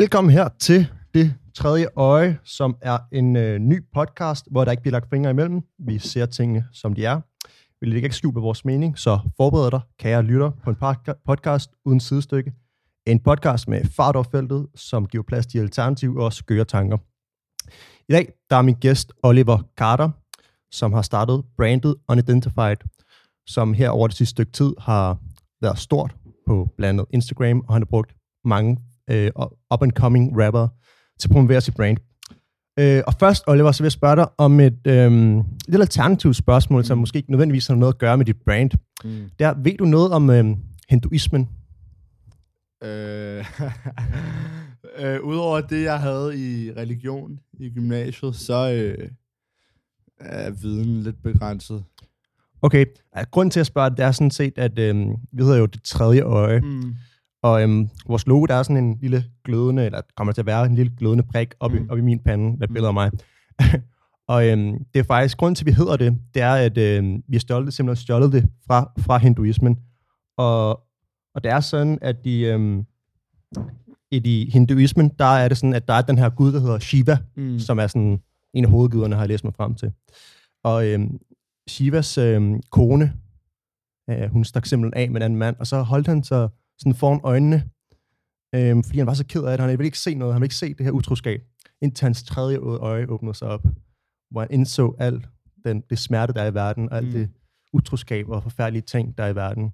Velkommen her til Det Tredje Øje, som er en øh, ny podcast, hvor der ikke bliver lagt fingre imellem. Vi ser tingene, som de er. Vi lægger ikke skjul på vores mening, så forbered dig, kære lytter, på en podcast uden sidestykke. En podcast med fart over feltet, som giver plads til alternativ og skøre tanker. I dag der er min gæst Oliver Carter, som har startet brandet Unidentified, som her over det sidste stykke tid har været stort på blandt andet Instagram, og han har brugt mange øh, up-and-coming rapper til at promovere sit brand. Øh, og først, Oliver, så vil jeg spørge dig om et, øh, lidt alternativt spørgsmål, mm. som måske ikke nødvendigvis har noget at gøre med dit brand. Mm. Der, ved du noget om øh, hinduismen? Øh, øh, Udover det, jeg havde i religion i gymnasiet, så øh, er viden lidt begrænset. Okay, grunden til at spørge, det er sådan set, at øh, vi hedder jo det tredje øje. Mm. Og øhm, vores logo, der er sådan en lille glødende, eller kommer til at være en lille glødende prik op, mm. i, op i min pande, med et billede af mig. og øhm, det er faktisk, grund til, at vi hedder det, det er, at øhm, vi har stjålet, simpelthen stjålet det fra, fra hinduismen. Og, og det er sådan, at de, øhm, i de hinduismen, der er det sådan, at der er den her gud, der hedder Shiva, mm. som er sådan en af hovedguderne, har jeg læst mig frem til. Og øhm, Shivas øhm, kone, øh, hun stak simpelthen af med en anden mand, og så holdt han sig sådan foran øjnene, øhm, fordi han var så ked af det. Han ville ikke se noget, han ville ikke se det her utroskab, indtil hans tredje øje åbnede sig op, hvor han indså alt den, det smerte, der er i verden, og alt mm. det utroskab og forfærdelige ting, der er i verden.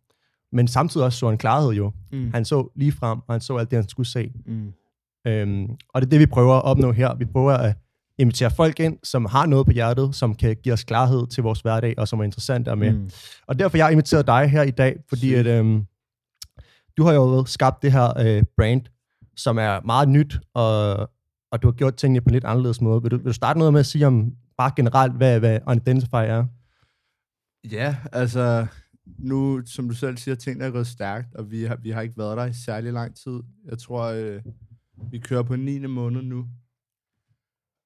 Men samtidig også så han klarhed jo. Mm. Han så lige frem, og han så alt det, han skulle se. Mm. Øhm, og det er det, vi prøver at opnå her. Vi prøver at invitere folk ind, som har noget på hjertet, som kan give os klarhed til vores hverdag, og som er interessant at med. Mm. Og derfor jeg har inviteret dig her i dag, fordi at, øhm, du har jo skabt det her øh, brand, som er meget nyt, og, og du har gjort tingene på en lidt anderledes måde. Vil du, vil du starte noget med at sige om bare generelt, hvad, hvad Unidentify er? Ja, altså nu, som du selv siger, tingene er gået stærkt, og vi har, vi har ikke været der i særlig lang tid. Jeg tror, øh, vi kører på 9. måned nu.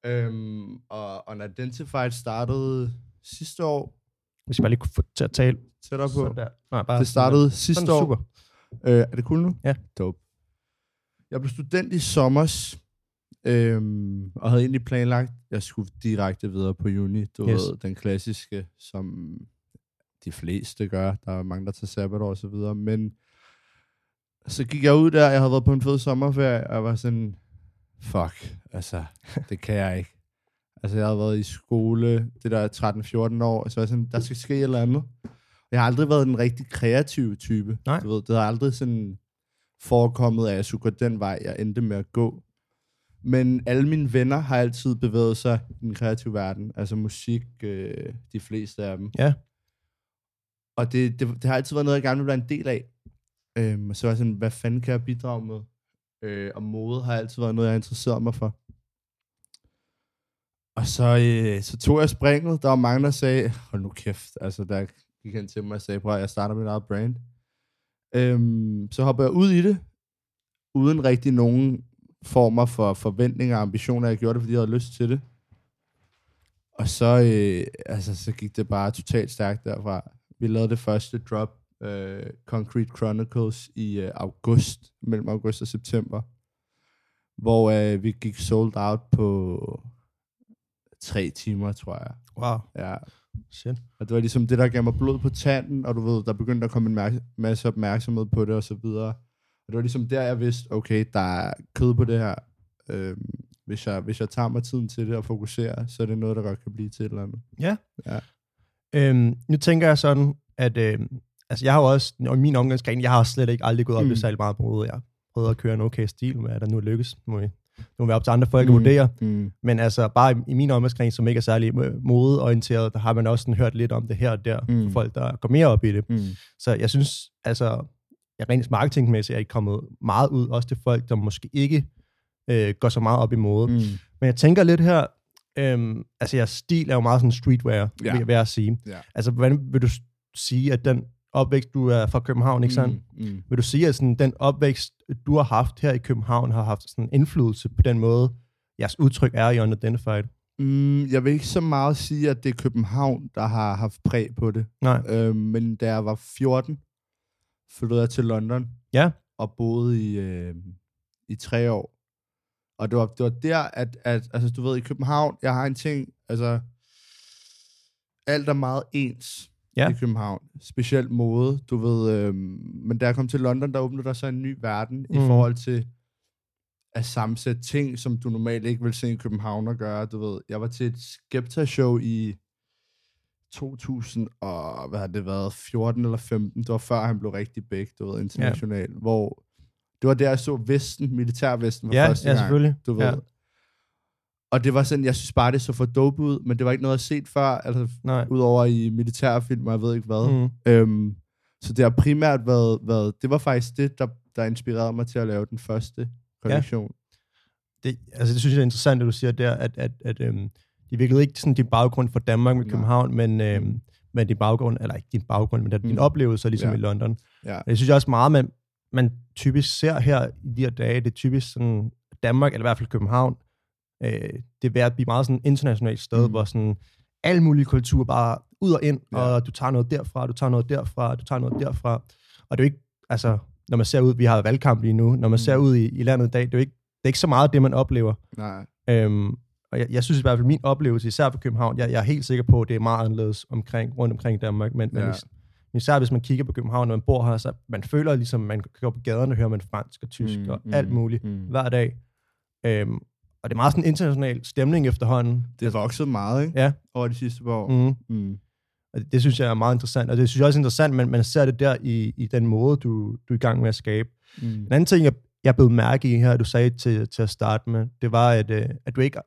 Øhm, og Unidentified startede sidste år. Hvis jeg bare lige kunne få til at tale tættere på. der. Nej, bare det startede sådan, sidste sådan år. Super. Øh, er det cool nu? Ja. Dope. Jeg blev student i sommer, øhm, og havde egentlig planlagt, at jeg skulle direkte videre på uni. Du yes. ved, den klassiske, som de fleste gør. Der er mange, der tager sabbatår og så videre. Men så gik jeg ud der, jeg havde været på en fed sommerferie, og jeg var sådan, fuck, altså, det kan jeg ikke. Altså, jeg havde været i skole, det der 13-14 år, så var jeg sådan, der skal ske et eller andet. Jeg har aldrig været en rigtig kreativ type. Nej. Du ved, det har aldrig sådan forekommet, at jeg skulle gå den vej, jeg endte med at gå. Men alle mine venner har altid bevæget sig i den kreative verden. Altså musik, øh, de fleste af dem. Ja. Og det, det, det har altid været noget, jeg gerne vil være en del af. Øhm, og så var jeg sådan, hvad fanden kan jeg bidrage med? Øh, og mode har altid været noget, jeg interesseret mig for. Og så, øh, så tog jeg springet. Der var mange, der sagde, hold nu kæft, altså der gik hen til mig og sagde, prøv jeg starter mit eget brand. Øhm, så hopper jeg ud i det, uden rigtig nogen former for forventninger og ambitioner. Jeg gjorde det, fordi jeg havde lyst til det. Og så, øh, altså, så gik det bare totalt stærkt derfra. Vi lavede det første drop, øh, Concrete Chronicles, i øh, august, mellem august og september. Hvor øh, vi gik sold out på tre timer, tror jeg. Wow. Ja, Shit. Og det var ligesom det, der gav mig blod på tanden, og du ved, der begyndte at komme en masse opmærksomhed på det, og så videre. Og det var ligesom der, jeg vidste, okay, der er kød på det her. Øhm, hvis, jeg, hvis jeg tager mig tiden til det og fokuserer, så er det noget, der godt kan blive til et eller andet. Ja. ja. Øhm, nu tænker jeg sådan, at øhm, altså jeg har jo også, og min omgangsgren, jeg har slet ikke aldrig gået op mm. i særlig meget på Jeg prøvet at køre en okay stil, hvad der nu lykkes. I nu er op til andre folk mm. at vurdere. Mm. Men altså, bare i, i min omgangskreds, som ikke er særlig modeorienteret, der har man også sådan hørt lidt om det her og der, mm. folk, der går mere op i det. Mm. Så jeg synes, altså, jeg rent marketingmæssigt er ikke kommet meget ud, også til folk, der måske ikke øh, går så meget op i mode. Mm. Men jeg tænker lidt her, øhm, altså jeres stil er jo meget sådan streetwear, ja. vil jeg sige. Ja. Altså, hvordan vil du sige, at den opvækst, du er fra København, ikke sandt? Mm, mm. Vil du sige, at sådan, den opvækst, du har haft her i København, har haft sådan indflydelse på den måde, jeres udtryk er i Unidentified? Mm, jeg vil ikke så meget sige, at det er København, der har haft præg på det. Nej. Øh, men da jeg var 14, flyttede jeg til London. Ja. Og boede i, øh, i tre år. Og det var, det var der, at, at, altså du ved, i København, jeg har en ting, altså, alt er meget ens Ja. i København. Specielt mode, du ved. Øhm, men da jeg kom til London, der åbnede der så en ny verden mm. i forhold til at sammensætte ting, som du normalt ikke vil se i København og gøre. Du ved, jeg var til et Skepta-show i 2000 og hvad har det været, 14 eller 15. Det var før han blev rigtig big, du ved, international. Ja. Hvor det var der, jeg så Vesten, militærvesten for Ja, første ja, gang. selvfølgelig. Du ved. Ja. Ja. Og det var sådan, jeg synes bare, det så for dope ud, men det var ikke noget, jeg set før, altså Nej. udover i militærfilm, og jeg ved ikke hvad. Mm. Øhm, så det har primært været, været, det var faktisk det, der, der inspirerede mig til at lave den første kollektion. Det, altså, det synes jeg er interessant, at du siger der, at, at, at øhm, det virkelig ikke sådan din baggrund for Danmark med Nej. København, men, øhm, men din baggrund, eller ikke din baggrund, men din Mm. oplevelse ligesom Ja. i London. Ja. Og Jeg synes også meget, man, man typisk ser her i de her dage, det er typisk sådan Danmark, eller i hvert fald København, øh, det er ved at blive meget sådan internationalt sted, Mm. hvor sådan alle mulige kulturer bare ud og ind, Ja. og du tager noget derfra, du tager noget derfra, du tager noget derfra. Og det er jo ikke, altså, når man ser ud, vi har valgkamp lige nu, når man Mm. ser ud i, i landet i dag, det er jo ikke, det er ikke så meget det, man oplever. Nej. Øhm, og jeg, jeg synes i hvert fald, min oplevelse, især for København, jeg, jeg er helt sikker på, at det er meget anderledes omkring, rundt omkring i Danmark, men, men Ja. is- især hvis man kigger på København, når man bor her, så man føler ligesom, man kan gå på gaderne og høre man fransk og tysk Mm, og mm, alt muligt mm. hver dag. Øhm, og det er meget sådan en international stemning efterhånden. Det er vokset meget, ikke? Ja. Over de sidste par år. Mm. Mm. Og det, det synes jeg er meget interessant, og det synes jeg også er interessant, men man ser det der i, i den måde, du, du er i gang med at skabe. Mm. En anden ting, jeg, jeg blev mærke i her, du sagde til, til at starte med, det var, at, øh, at du ikke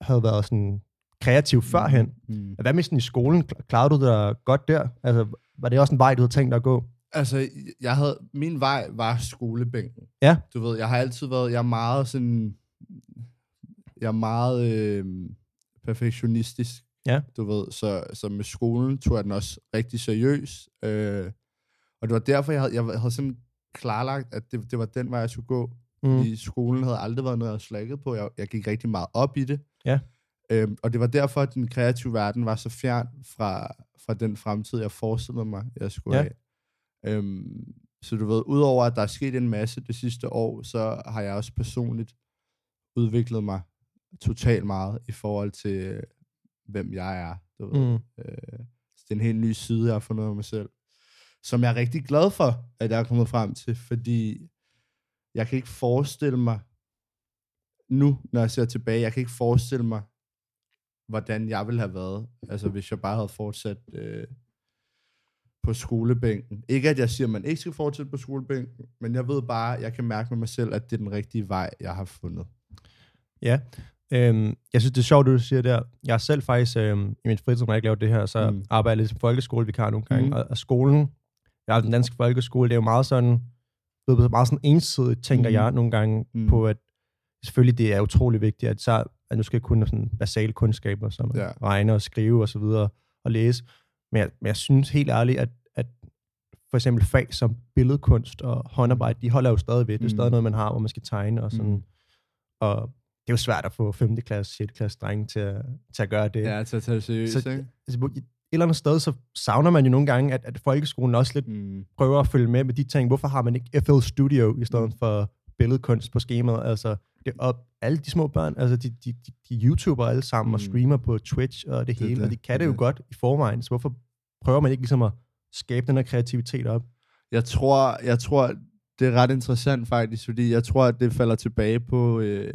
havde været sådan kreativ førhen. Mm. Hvad med sådan i skolen? Kl- Klarede du dig godt der? Altså, var det også en vej, du havde tænkt dig at gå? Altså, jeg havde, min vej var skolebænken. Ja. Du ved, jeg har altid været, jeg er meget sådan, jeg er meget øh, perfektionistisk. Ja. Du ved, så, så med skolen tog jeg den også rigtig seriøs. Øh, og det var derfor, jeg havde, jeg havde sådan klarlagt, at det, det var den vej, jeg skulle gå. Mm. Fordi skolen havde aldrig været noget, jeg slækket på. Jeg, jeg gik rigtig meget op i det. Ja. Øhm, og det var derfor, at den kreative verden var så fjern fra, fra den fremtid, jeg forestillede mig, jeg skulle Ja. have. Øhm, så du ved, udover at der er sket en masse det sidste år, så har jeg også personligt udviklet mig totalt meget i forhold til, hvem jeg er. Du ved. Mm. Øh, så det er en helt ny side, jeg har fundet af mig selv, som jeg er rigtig glad for, at jeg er kommet frem til, fordi jeg kan ikke forestille mig, nu, når jeg ser tilbage, jeg kan ikke forestille mig, hvordan jeg ville have været, altså hvis jeg bare havde fortsat øh, på skolebænken. Ikke at jeg siger, at man ikke skal fortsætte på skolebænken, men jeg ved bare, jeg kan mærke med mig selv, at det er den rigtige vej, jeg har fundet. Ja. Øhm, jeg synes, det er sjovt, det du siger der. Jeg har selv faktisk, øhm, i min fritid, når jeg ikke laver det her, så Mm. mm. arbejder jeg lidt som folkeskolevikar nogle gange. Mm. Mm. Og, og skolen, jeg har den danske folkeskole, det er jo meget sådan, det er meget sådan ensidigt, tænker Mm. mm. jeg nogle gange Mm. mm. på, at selvfølgelig det er utrolig vigtigt, at, så, at nu skal jeg kunne sådan basale kundskaber, som Ja. ja. regne og skrive og så videre, og læse. Men jeg, men jeg synes helt ærligt, at, at for eksempel fag som billedkunst og håndarbejde, de holder jo stadig ved. Det er Mm. stadig noget, man har, hvor man skal tegne og sådan. Mm. Mm. Og det er jo svært at få 5. klasse, 6. klasse drenge til at, til at gøre det. Ja, til at tage det seriøst, Så- ikke? Altså, et eller andet sted, så savner man jo nogle gange, at, at folkeskolen også lidt Mm. prøver at følge med med de ting. Hvorfor har man ikke FL Studio i stedet Mm. for billedkunst på skemaet? Altså, det, og alle de små børn, altså de, de, de, de YouTuber alle sammen mm. og streamer på Twitch og det Det hele, det, og de kan det det, jo godt i forvejen, så hvorfor prøver man ikke ligesom at skabe den her kreativitet op? Jeg tror, jeg tror, det er ret interessant faktisk, fordi jeg tror, at det falder tilbage på øh,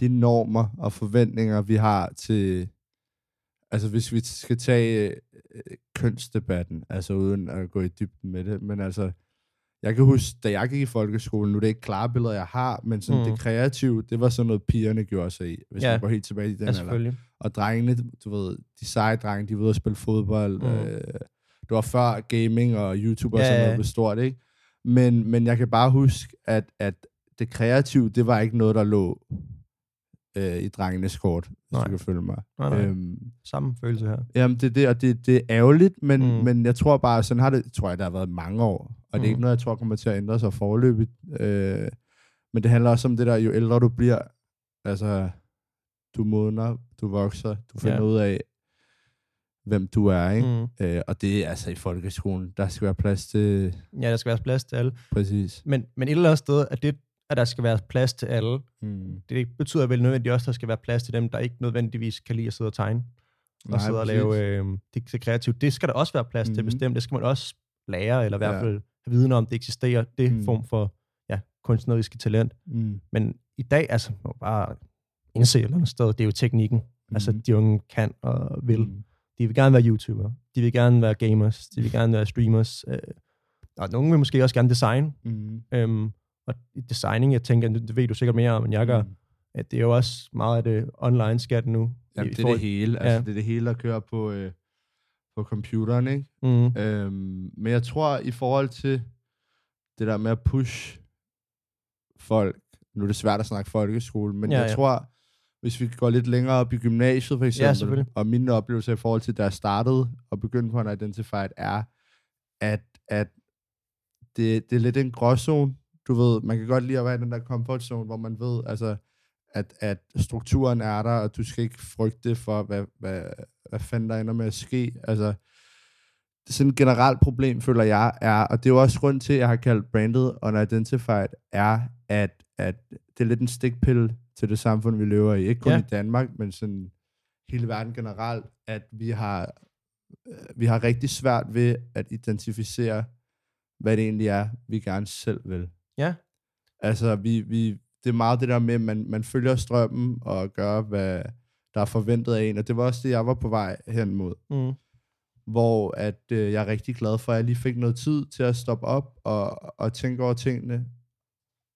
de normer og forventninger, vi har til, altså hvis vi skal tage øh, kønsdebatten, altså uden at gå i dybden med det, men altså, jeg kan huske, da jeg gik i folkeskolen, nu er det ikke klare billeder, jeg har, men sådan mm. Det kreative, det var sådan noget, pigerne gjorde sig i, hvis Ja. man går helt tilbage i den Ja, alder. Og drengene, du ved, de seje drenge, de var ude at spille fodbold. Mm. Øh, det var før gaming og YouTube og Ja, sådan noget ja. blev stort, ikke? Men, men jeg kan bare huske, at, at det kreative, det var ikke noget, der lå øh, i drengenes kort, hvis Nej. du kan følge mig. Nej, nej. Øhm, Samme følelse her. jamen, det er det, og det, det er ærgerligt, men, mm. Men jeg tror bare, sådan har det, tror jeg, der har været mange år. Og mm. det er Mm. ikke noget, jeg tror kommer til at ændre sig forløbigt. Øh, men det handler også om det der, jo ældre du bliver, altså, du modner, du vokser, du finder Ja. ud af, hvem du er, ikke? Mm. Øh, og det er altså i folkeskolen, der skal være plads til, Ja, der skal være plads til alle. præcis. Men, men et eller andet sted, at det, at der skal være plads til alle. Mm. Det betyder vel nødvendigvis også, at der skal være plads til dem, der ikke nødvendigvis kan lide at sidde og tegne. Og Nej, sidde og præcis. lave øh, det, det kreativt. Det skal der også være plads til Mhm. bestemt. Det skal man også lære, eller i hvert Ja. fald have viden om, det eksisterer, det Mm. form for ja, kunstneriske talent. Mm. Men i dag, altså, man bare indse et eller andet sted, det er jo teknikken. Altså, Mhm. de unge kan og vil. Mm. De vil gerne være YouTuber. De vil gerne være gamers. De vil gerne være streamers. Øh, og nogle vil måske også gerne designe. Mm. Øhm, og designing, jeg tænker, det, ved du sikkert mere om, end jeg gør, Mm. at det er jo også meget af det online skat nu. Jamen, det er det hele. Altså, Ja. det er det hele, der kører på, øh, på computeren, ikke? Mm, Øhm, men jeg tror, i forhold til det der med at push folk, nu er det svært at snakke folkeskole, men Ja, ja, jeg ja. tror, hvis vi går lidt længere op i gymnasiet for eksempel, selvfølgelig. og mine oplevelser i forhold til, da jeg startede og begyndte på en Identified, er, at, at det, det er lidt en gråzone. Du ved, man kan godt lide at være i den der comfort zone, hvor man ved, altså, at, at strukturen er der, og du skal ikke frygte for, hvad, hvad, hvad fanden der ender med at ske. Altså, det er sådan et generelt problem, føler jeg, er, og det er jo også grund til, at jeg har kaldt brandet unidentified, er, at, at det er lidt en stikpille til det samfund, vi lever i. Ikke kun Ja. i Danmark, men sådan hele verden generelt, at vi har, øh, vi har rigtig svært ved at identificere, hvad det egentlig er, vi gerne selv vil. Ja. Altså, vi, vi, det er meget det der med, at man, man følger strømmen og gør, hvad der er forventet af en, og det var også det, jeg var på vej hen mod mm, hvor at øh, jeg er rigtig glad for, at jeg lige fik noget tid til at stoppe op og, og tænke over tingene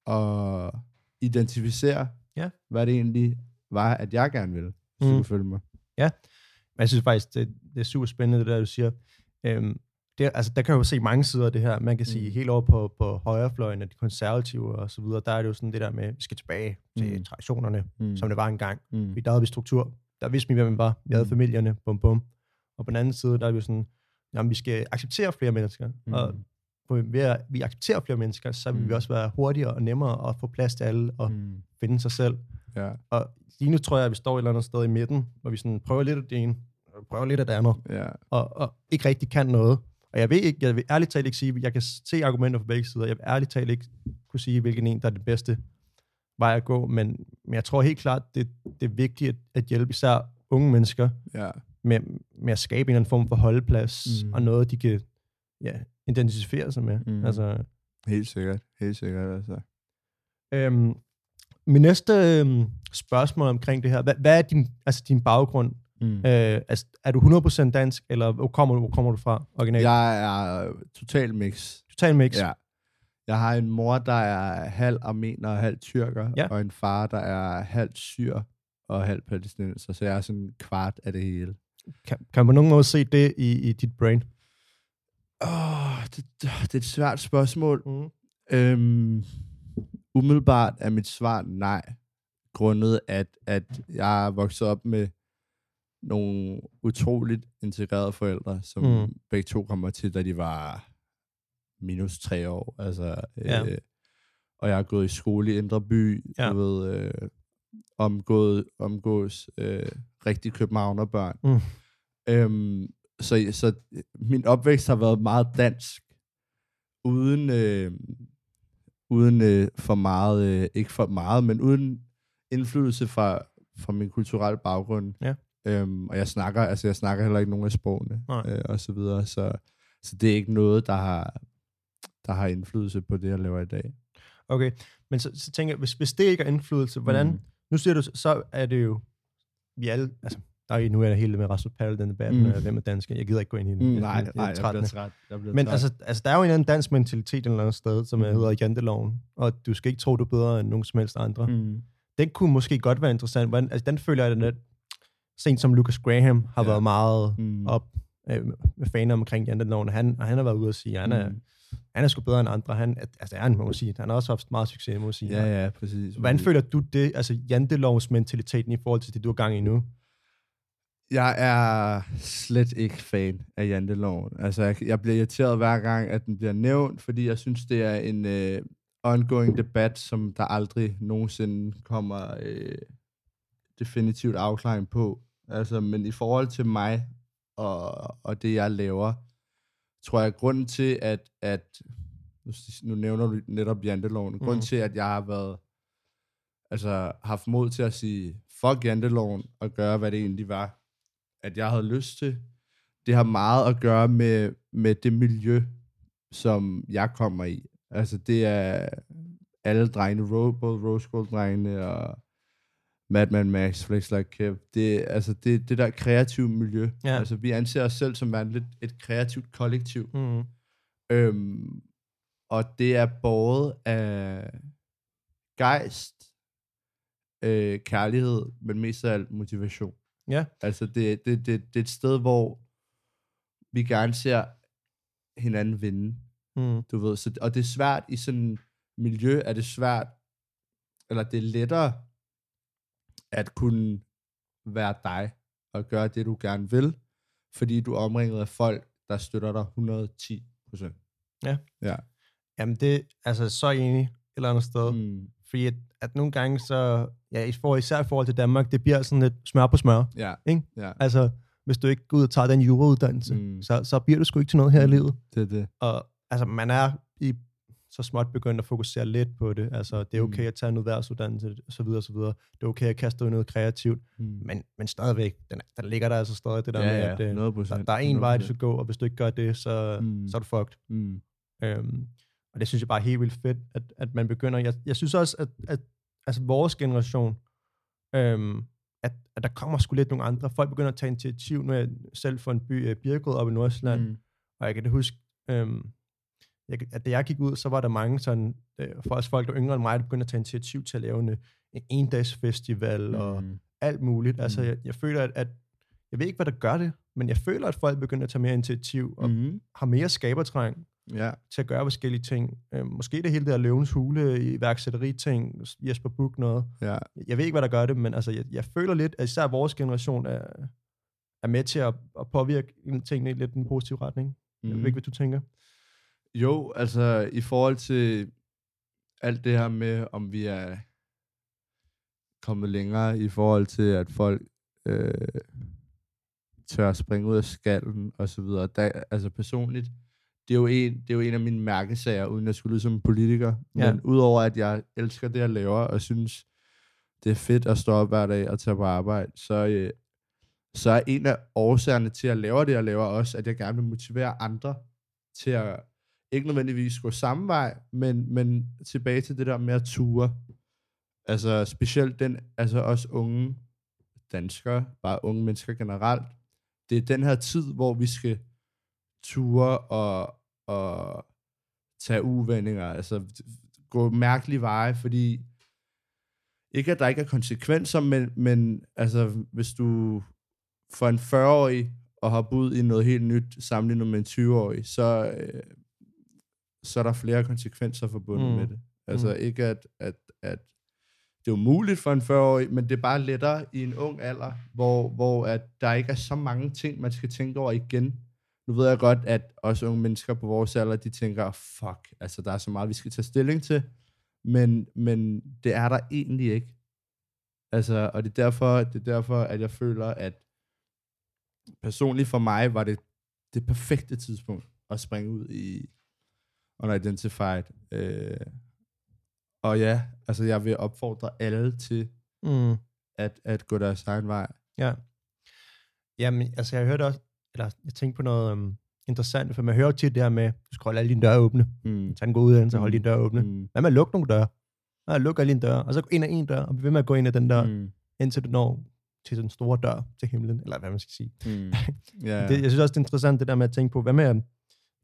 og identificere, Ja. hvad det egentlig var, at jeg gerne ville, hvis Mm. du følge mig. Men jeg synes faktisk, det, det er super spændende, det der, du siger. Øhm, det, altså, der kan jo se mange sider af det her. Man kan sige, Mm. helt over på, på højrefløjen af de konservative og så videre, der er det jo sådan det der med, vi skal tilbage til Mm. traditionerne, Mm. som det var engang. Mm. Der havde vi struktur. Der vidste vi, hvem vi var. Vi havde Mm. familierne, bum bum. Og på den anden side, der er vi jo sådan, jamen, vi skal acceptere flere mennesker. Mm. Og ved at vi accepterer flere mennesker, så vil mm. vi også være hurtigere og nemmere at få plads til alle og mm. Finde sig selv. Ja, Og lige nu tror jeg, at vi står et eller andet sted i midten, hvor vi sådan prøver lidt af det ene, prøver lidt af det andet, ja. og, og ikke rigtig kan noget. Og jeg ved ikke, jeg vil ærligt talt ikke sige, jeg kan se argumenter fra begge sider, jeg vil ærligt talt ikke kunne sige, hvilken en, der er det bedste vej at gå, men, men jeg tror helt klart, det, det er vigtigt at, at hjælpe især unge mennesker ja. med, med at skabe en eller anden form for holdeplads, Mm. og noget, de kan ja, identificere sig med. Mm. Altså, Helt sikkert, helt sikkert, altså. øhm, min næste øhm, spørgsmål omkring det her, hvad, hvad er din, altså din baggrund? Mm. Øh, altså, er du 100% dansk, eller hvor kommer du, hvor kommer du fra originalt? Jeg er total mix. Total mix. Ja. Jeg har en mor, der er halv armener og halv tyrker, Ja. og en far, der er halv syr og halv palæstinenser, så jeg er sådan en kvart af det hele. Kan, kan man på nogen måde se det i, i dit brain? Åh, det, det er et svært spørgsmål. Mm. Øhm, umiddelbart er mit svar nej, grundet at, at jeg er vokset op med nogle utroligt integrerede forældre, som Mm. begge to kommer til, da de var minus tre år. Altså, Ja. øh, og jeg har gået i skole i Indre By, Ja. ja. du ved, øh, omgået, omgås øh, rigtig københavnerbørn. Mm. Øhm, så, så min opvækst har været meget dansk, uden, øh, uden øh, for meget, øh, ikke for meget, men uden indflydelse fra, fra min kulturelle baggrund. Ja. Øhm, og jeg snakker, altså jeg snakker heller ikke nogen af sprogene, Nej. øh, og så videre, så, så det er ikke noget, der har, der har indflydelse på det, jeg laver i dag. Okay, men så, så tænker jeg, hvis, hvis det ikke er indflydelse, hvordan, mm. Nu siger du, så er det jo, vi alle, altså, der er nu er der hele med Rasmus Palle, den debat, mm. Hvem er dansker, jeg gider ikke gå ind i den. Mm, Jeg- nej, jeg- jeg nej, jeg træt bliver træt. Jeg bliver Men træt. altså, altså, der er jo en eller anden dansk mentalitet et eller andet sted, som mm. Hedder janteloven, og du skal ikke tro, du er bedre end nogen som helst andre. Mm. Den kunne måske godt være interessant. Hvordan, altså, den føler jeg, at sent som Lucas Graham har ja. Været meget Mm. op øh, med faner omkring janteloven, og han, og han har været ude og sige, at han er, Mm. han er sgu bedre end andre. Han, altså, han, må man sige, han har også haft meget succes, må man sige. Ja, ja, præcis. Hvordan føler du det, altså jantelovsmentaliteten i forhold til det, du har gang i nu? Jeg er slet ikke fan af janteloven. Altså, jeg, jeg bliver irriteret hver gang, at den bliver nævnt, fordi jeg synes, det er en øh, ongoing debat, som der aldrig nogensinde kommer øh, definitivt afklaring på. Altså, men i forhold til mig og, og det, jeg laver, tror jeg, grunden til, at, at nu, nævner du netop janteloven. Mm. Grunden til, at jeg har været, altså haft mod til at sige, fuck janteloven, og gøre, hvad det egentlig var, at jeg havde lyst til, det har meget at gøre med, med det miljø, som jeg kommer i. Altså det er alle drengene, både Rose Gold-drengene og Madman Max, Flex Like Kev, det, altså det, det der kreative miljø. Ja. Altså vi anser os selv som lidt et kreativt kollektiv. Mm. Øhm, og det er båret af gejst, øh, kærlighed, men mest af alt motivation. Ja. Altså det, det, det, det er et sted, hvor vi gerne ser hinanden vinde. Mm. Du ved, så, og det er svært i sådan miljø, er det svært, eller det er lettere at kunne være dig og gøre det, du gerne vil, fordi du er omringet af folk, der støtter dig 110 procent. Ja. ja. Jamen det, altså så enig et eller andet sted. Mm. Fordi at, at nogle gange så, ja, især i forhold til Danmark, det bliver sådan lidt smør på smør. Ja. Ikke? ja. Altså, hvis du ikke går ud og tager den jurauddannelse, mm. så, så bliver du sgu ikke til noget her i mm. livet. Det er det. Og altså, man er i så småt begyndt at fokusere lidt på det. Altså, det er okay mm. at tage en udværsuddannelse, så videre, og så videre. Det er okay at kaste ud noget kreativt, mm. men, men stadigvæk, den, der ligger der altså stadig det der ja, med, at ja, 100%, der, der er en vej, du skal gå, og hvis du ikke gør det, så, mm. så er du fucked. Mm. Øhm, og det synes jeg bare er helt vildt fedt, at, at man begynder. Jeg, jeg synes også, at, at altså vores generation, øhm, at, at der kommer sgu lidt nogle andre. Folk begynder at tage initiativ. Nu er jeg selv fra en by, uh, Birkerød op i Nordsjælland, mm. og jeg kan det huske, øhm, jeg, at da jeg gik ud, så var der mange sådan, øh, for os folk, der yngre end mig, der begyndte at tage initiativ til at lave en, en endagsfestival mm. og alt muligt. Mm. Altså, jeg, jeg føler, at, at, jeg ved ikke, hvad der gør det, men jeg føler, at folk begynder at tage mere initiativ og mm. har mere skabertræng ja. til at gøre forskellige ting. Øh, måske det hele der løvens hule i værksætteri-ting, Jesper Buch noget. Ja. Jeg ved ikke, hvad der gør det, men altså, jeg, jeg føler lidt, at især vores generation er, er med til at, at påvirke tingene i lidt en positiv retning. Mm. Jeg ved ikke, hvad du tænker. Jo, altså i forhold til alt det her med, om vi er kommet længere i forhold til, at folk øh, tør at springe ud af skallen og så videre. Der, altså personligt, det er, jo en, det er jo en af mine mærkesager, uden at skulle lyde som politiker. Ja. Men udover at jeg elsker det, jeg laver, og synes, det er fedt at stå op hver dag og tage på arbejde, så, øh, så er en af årsagerne til, at jeg laver det, jeg laver, også, at jeg gerne vil motivere andre til at ikke nødvendigvis gå samme vej, men, men tilbage til det der med at ture. Altså specielt den, altså også unge danskere, bare unge mennesker generelt. Det er den her tid, hvor vi skal ture og, og tage uvendinger, altså gå mærkelige veje, fordi ikke at der ikke er konsekvenser, men, men altså hvis du for en 40-årig og har boet i noget helt nyt sammenlignet med en 20-årig, så øh, så er der flere konsekvenser forbundet mm. med det. Altså mm. ikke at, at, at det er umuligt for en 40-årig, men det er bare lettere i en ung alder, hvor, hvor at der ikke er så mange ting, man skal tænke over igen. Nu ved jeg godt, at også unge mennesker på vores alder, de tænker, fuck, altså der er så meget, vi skal tage stilling til, men, men det er der egentlig ikke. Altså, og det er, derfor, det er derfor, at jeg føler, at personligt for mig var det det perfekte tidspunkt at springe ud i, unidentified. Øh, og ja, altså jeg vil opfordre alle til mm. at, at gå deres egen vej. Ja. Jamen, altså jeg hørte også, eller jeg tænkte på noget um, interessant, for man hører jo tit det her med, du skal holde alle dine døre åbne. Mm. Tag en god uddannelse og holde mm. dine døre åbne. Mm. Hvad med at lukke nogle døre? Ja, lukke alle dine døre, og så gå ind ad en dør, og blive ved med at gå ind ad den der, mm. indtil du når til den store dør til himlen, eller hvad man skal sige. Mm. Yeah. det, jeg synes også, det er interessant det der med at tænke på, hvad med,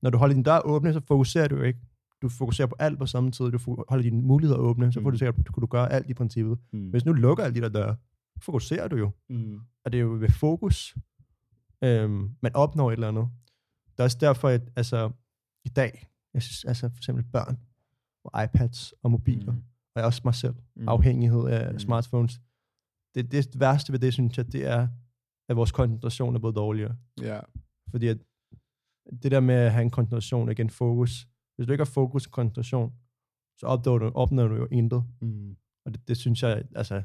når du holder din dør åbne, så fokuserer du ikke. Du fokuserer på alt på samme tid. Du holder dine muligheder åbne, så får mm. du sikkert, kunne du gøre alt i princippet. Mm. Hvis nu lukker alle de der døre, fokuserer du jo. Mm. Og det er jo ved fokus, øhm, man opnår et eller andet. Det er også derfor, at altså, i dag, jeg synes, altså for eksempel børn, og iPads og mobiler, mm. og også mig selv, mm. afhængighed af mm. smartphones. Det, det værste ved det, synes jeg, det er, at vores koncentration er blevet dårligere. Ja. Yeah. Fordi at det der med at have en koncentration, igen fokus. Hvis du ikke har fokus og koncentration, så opnår du, opnår du jo intet. Mm. Og det, det synes jeg, altså,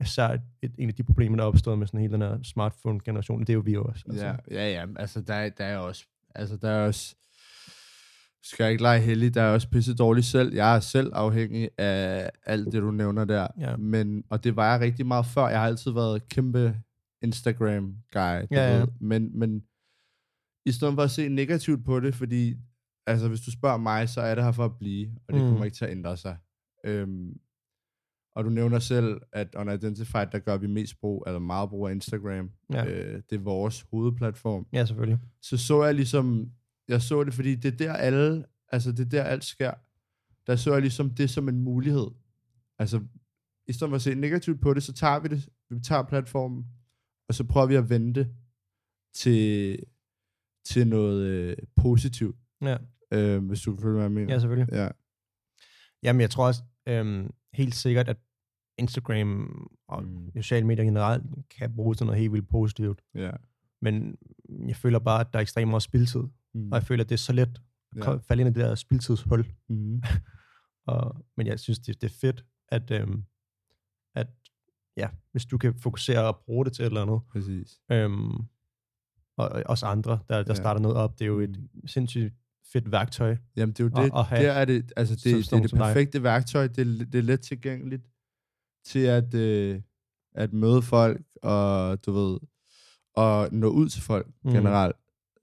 især et, et, en af de problemer, der er opstået med sådan hele den her smartphone-generation, det er jo vi også. Altså. Ja, ja, ja, altså der, der er også, altså der er også, Skal jeg ikke lege heldig, der er også pisse dårlig selv. Jeg er selv afhængig af alt det, du nævner der. Ja. Men, og det var jeg rigtig meget før. Jeg har altid været kæmpe Instagram-guy. Ja, ja. ved. Men, men i stedet for at se negativt på det, fordi altså, hvis du spørger mig, så er det her for at blive, og det Mm. mm. kommer ikke til at ændre sig. Øhm, og du nævner selv, at Unidentified, der gør vi mest brug, eller meget brug af Instagram. Ja. Øh, det er vores hovedplatform Ja, selvfølgelig. så så jeg ligesom, jeg så det, fordi det er der alle, altså det er der alt sker. Der så jeg ligesom det som en mulighed. Altså, i stedet for at se negativt på det, så tager vi det, vi tager platformen, og så prøver vi at vente til, til noget øh, positivt, Ja, øh, hvis du følge, hvad jeg mener. ja selvfølgelig. Ja. Jamen, jeg tror også øhm, helt sikkert, at Instagram og Mm. sociale medier generelt kan bruges til noget helt vildt positivt. ja. Men jeg føler bare, at der er ekstremt meget spildtid. Mm. Og jeg føler, at det er så let at ja. falde ind i det der spildtidshul. Mm. Og, men jeg synes, det, det er fedt, at, øhm, at ja, hvis du kan fokusere og bruge det til et eller andet. Præcis. Øhm, og, også andre, der, der Ja. starter noget op. Det er jo et sindssygt fedt værktøj. Jamen, det er jo det. og have der er det, altså det, det er det dig. perfekte værktøj. Det det er let tilgængeligt til at, øh, at møde folk, og du ved, og nå ud til folk mm. generelt.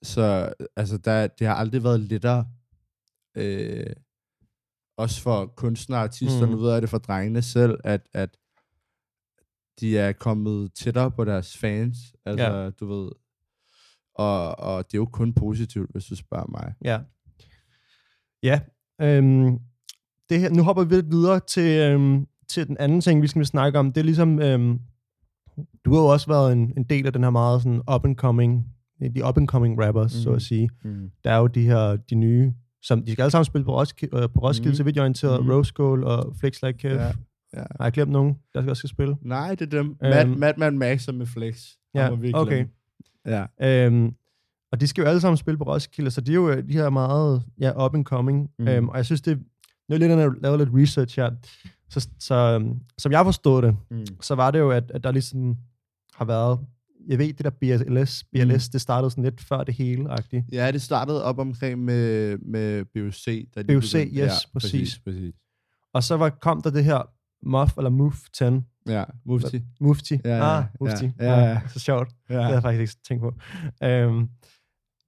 Så altså, der, det har aldrig været lettere, øh, også for kunstnere og artister, Mm. nu ved jeg det for drengene selv, at, at de er kommet tættere på deres fans. Altså, Ja. du ved, og, og det er jo kun positivt, hvis du spørger mig. Ja. Ja. Øhm, det her, nu hopper vi lidt videre til, øhm, til den anden ting, vi skal snakke om. Det er ligesom, øhm, du har jo også været en, en del af den her meget sådan up and coming, de up and coming rappers, mm. så Mhm. at sige. Mm. Der er jo de her, de nye, som de skal alle sammen spille på Roskilde, øh, på Roskilde Mhm. så vidt jeg er orienteret. Mhm. Rose Gold og Flex Like Kev. Ja, Ja. Har jeg glemt nogen, der skal også skal spille? Nej, det er dem. Mad, Øhm. Madman Max og med Flex. Ja, okay. glemme. Ja. Øhm, og de skal jo alle sammen spille på Roskilde, så de er jo de her meget ja, up and coming. Mm. Øhm, og jeg synes, det, det er lidt, jeg lavede lidt research her. Så, så som jeg forstod det, Mm. så var det jo, at, at der ligesom har været, jeg ved, det der BLS, BLS, mm. det startede sådan lidt før det hele, agtigt. Ja, det startede op omkring med, med BUC. Da de BUC, begyndte- yes, præcis. præcis. præcis. Og så var, kom der det her MUF, eller MUF 10, Ja, Mufti. Mufti. Ja, ja, ah, Mufti. ja, ja, ja. Så sjovt. Ja. Det havde jeg faktisk ikke tænkt på. Øhm,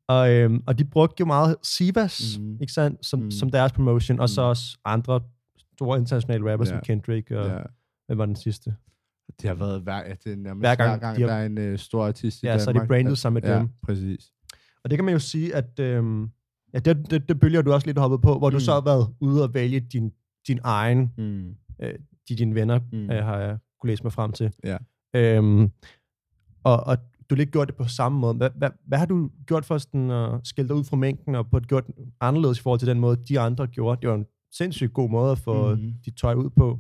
og, øhm, og de brugte jo meget Sivas, mm. ikke sandt, som, mm. som deres promotion, og så Mhm. også andre store internationale rappers, Ja. som Kendrick og ja. hvem var den sidste? Det har været hver, ja, det er nærmest Hver gang hver gang de har- der er en øh, stor artist i Ja, Danmark. så er de brandet sammen med ja, dem. præcis. Og det kan man jo sige, at øhm, ja, det, det, det bølger du også lidt hoppet på, hvor mm. du Mm. så har været ude og vælge din, din egen, Mm. de dine venner, Mm. mm. øh, har jeg kunne læse mig frem til. Ja. Øhm, og, og du ikke gjort det på samme måde. Hvad, hvad, hvad har du gjort for sådan at skille dig ud fra mængden, og på at gjort anderledes i forhold til den måde, de andre gjorde? Det var en sindssygt god måde at få mm. Dit tøj ud på.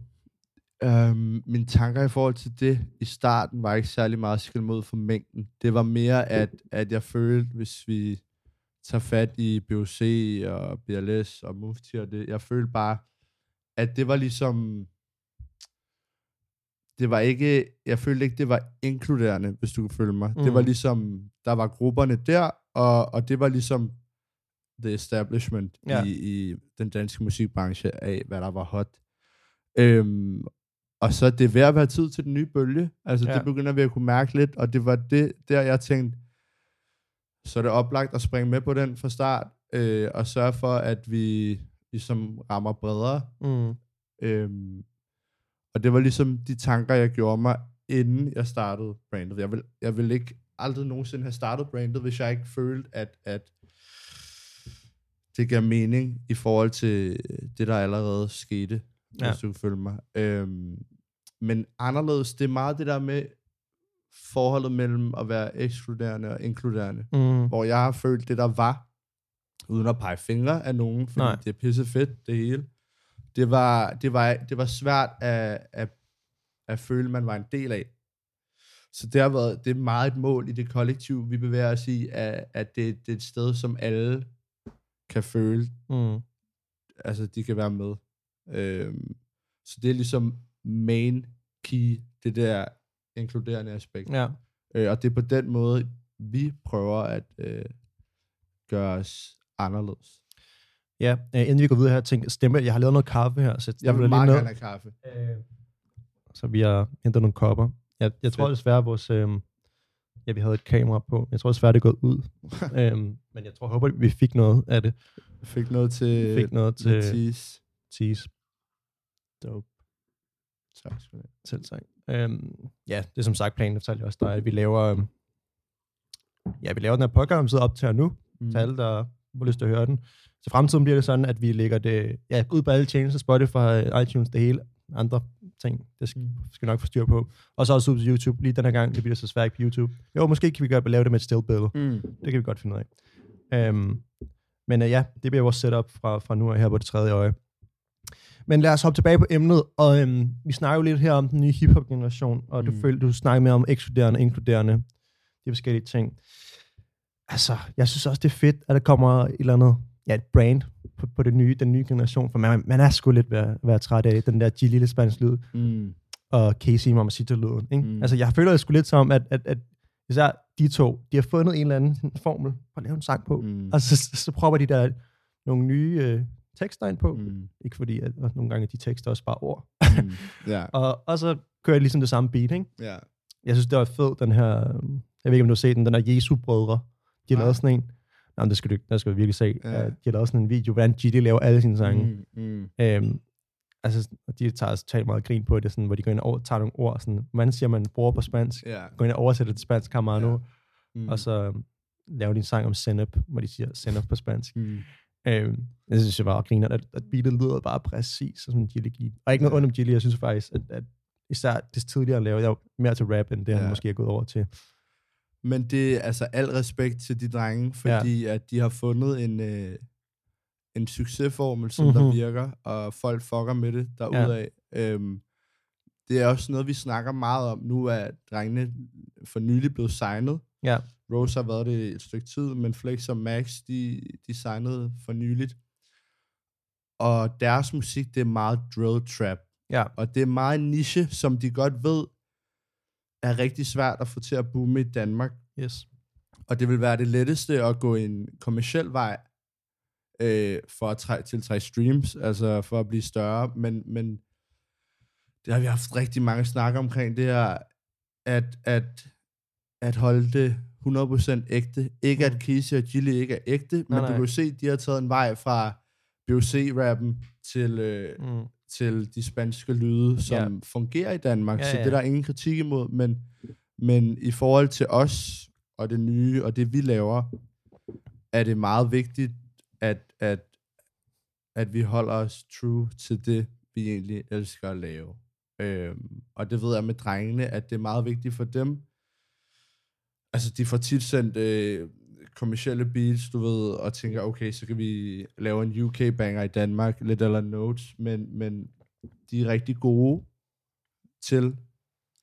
Øhm, mine tanker i forhold til det i starten var ikke særlig meget skille mod for mængden. Det var mere, at, at jeg følte, hvis vi tager fat i BOC og BLS og Mufti og det, jeg følte bare, at det var ligesom, det var ikke, jeg følte ikke, det var inkluderende, hvis du kan følge mig. Mm. Det var Mm. ligesom, der var grupperne der, og, og det var ligesom the establishment Ja. i, i den danske musikbranche af, hvad der var hot. Øhm, og så er det ved at være tid til den nye bølge. Altså, ja. det begynder vi at kunne mærke lidt, og det var det, der jeg tænkte, så er det oplagt at springe med på den fra start, øh, og sørge for, at vi ligesom rammer bredere. Mm. Øhm, og det var ligesom de tanker, jeg gjorde mig, inden jeg startede brandet. Jeg vil, jeg vil ikke aldrig nogensinde have startet brandet, hvis jeg ikke følte, at, at det gav mening i forhold til det, der allerede skete, ja. Hvis du kan følge mig. Øhm, men anderledes, det er meget det der med forholdet mellem at være ekskluderende og inkluderende Mm. hvor jeg har følt det, der var, uden at pege fingre af nogen, fordi. Nej. det er pisse fedt, det hele. Det var, det var, det var svært at, at, at føle, man var en del af. Så det har været, det er meget et mål i det kollektiv, vi bevæger os i, at, at det, det er et sted, som alle kan føle, Mm. altså de kan være med. Øhm, så det er ligesom main key, det der inkluderende aspekt. Ja. Øh, og det er på den måde, vi prøver at øh, gøre os anderledes. Ja, øh, inden vi går videre her, tænk, stemme, jeg har lavet noget kaffe her, så Jeg vil lige meget gerne have kaffe. Øh, så vi har hentet nogle kopper. Jeg, jeg tror desværre, vores... Øh, ja, vi havde et kamera på. Jeg tror desværre, det er gået ud. øhm, men jeg tror, håber, vi fik noget af det. Jeg fik noget til fik noget til Mathias. tease. Dope. Tak skal du have. Selv tak. Øhm, ja, det er som sagt planen, det fortalte jeg også dig, at vi laver... Øhm, ja, vi laver den her podcast, vi sidder op til nu, Mm. til alle, der har lyst til at høre den. Så fremtiden bliver det sådan, at vi lægger det ja, ud på alle tjenester, Spotify, iTunes, det hele, andre ting, det skal, Mm. skal vi nok få styr på. Og så også ud på YouTube, lige den her gang, det bliver så svært på YouTube. Jo, måske kan vi godt lave det med et stillbillede. Mm. Det kan vi godt finde ud af. Øhm, men uh, ja, det bliver vores setup fra, fra nu af her på det tredje øje. Men lad os hoppe tilbage på emnet, og øhm, vi snakker jo lidt her om den nye hiphop-generation, og du, Mm. følte, du snakker mere om ekskluderende og inkluderende, de forskellige ting. Altså, jeg synes også, det er fedt, at der kommer et eller andet, ja, et brand på, på det nye, den nye generation, for man, man er sgu lidt ved at være træt af den der G lille spansk lyd, Mm. og Casey Mamacita-lyden. Ikke? Mm. Altså, jeg føler det sgu lidt som, at, at, at især de to, de har fundet en eller anden formel for at lave en sang på, mm. Og så, så, så propper de der nogle nye øh, tekster ind på. Mm. Ikke fordi, at, nogle gange er de tekster også bare ord. Mm. Ja. Og, og så kører jeg ligesom det samme beat, ikke? ja. Jeg synes, det var fedt, den her... øh, Jeg ved ikke, om du har set den, den der Jesu-brødre. De har lavet sådan en... Nej, men det skal du, der skal du virkelig se. Ja. De har lavet sådan en video, hvordan GD laver alle sine sange. Mm. Mm. Øhm, altså, de tager totalt meget grin på det, sådan, hvor de går ind og tager nogle ord, sådan, hvordan siger man bror på spansk? Ja. Går ind og oversætter det til spansk, Camarano, ja. Mm. og så øhm, laver de en sang om senep, hvor de siger senep på spansk. Mm. Øhm, jeg synes, jeg bare griner, at, at beatet lyder bare præcis som en Gilly Geek. Og ikke noget ondt om Gilly, jeg synes faktisk, at, at især det tidligere lavede, jeg mere til rap, end det han måske er gået over til. Men det er altså al respekt til de drenge, fordi ja. at de har fundet en, øh, en succesformel, som mm-hmm. der Mhm. virker, og folk fucker med det derudad. Ja. Øhm, det er også noget, vi snakker meget om. Nu er drengene for nylig blevet signet. Ja, Rose har været det et stykke tid, men Flex og Max, de, de signede for nyligt. Og deres musik, det er meget drill trap. ja, Og det er meget niche, som de godt ved, er rigtig svært at få til at boome i Danmark. yes. Og det vil være det letteste at gå en kommersiel vej, øh, for at træ- tiltrække streams, altså for at blive større, men, men det har vi haft rigtig mange snakker omkring, det her, at, at, at holde det 100% ægte. Ikke at Kisi og Gilly ikke er ægte, men Nej, du nej. kan jo se, at de har taget en vej fra BOC-rappen til, øh, Mm. Til de spanske lyde, som Ja. fungerer i Danmark. Ja, så ja. det er der ingen kritik imod, men, men i forhold til os og det nye og det vi laver, er det meget vigtigt, at, at, at vi holder os true til det, vi egentlig elsker at lave. Øhm, og det ved jeg med drengene, at det er meget vigtigt for dem. Altså, de får tit sendt øh, kommersielle beats, du ved, og tænker, okay, så kan vi lave en UK-banger i Danmark, lidt eller notes, men, men de er rigtig gode til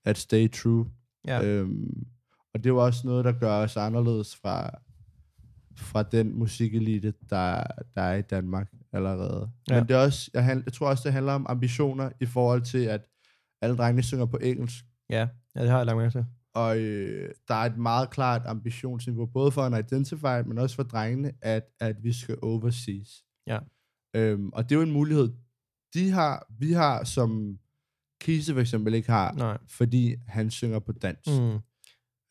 at stay true. Ja. Øhm, og det er jo også noget, der gør os anderledes fra, fra den musikelite, der, der er i Danmark allerede. Ja. Men det er også, jeg, jeg tror også, det handler om ambitioner i forhold til, at alle drengene synger på engelsk. ja, ja, det har jeg lagt mærke til. Og øh, der er et meget klart ambitionsniveau, både for en Identify, men også for drengene, at, at vi skal overseas. Ja. Øhm, og det er jo en mulighed, de har, vi har, som Kise for eksempel ikke har, Nej. fordi han synger på dansk. Mm.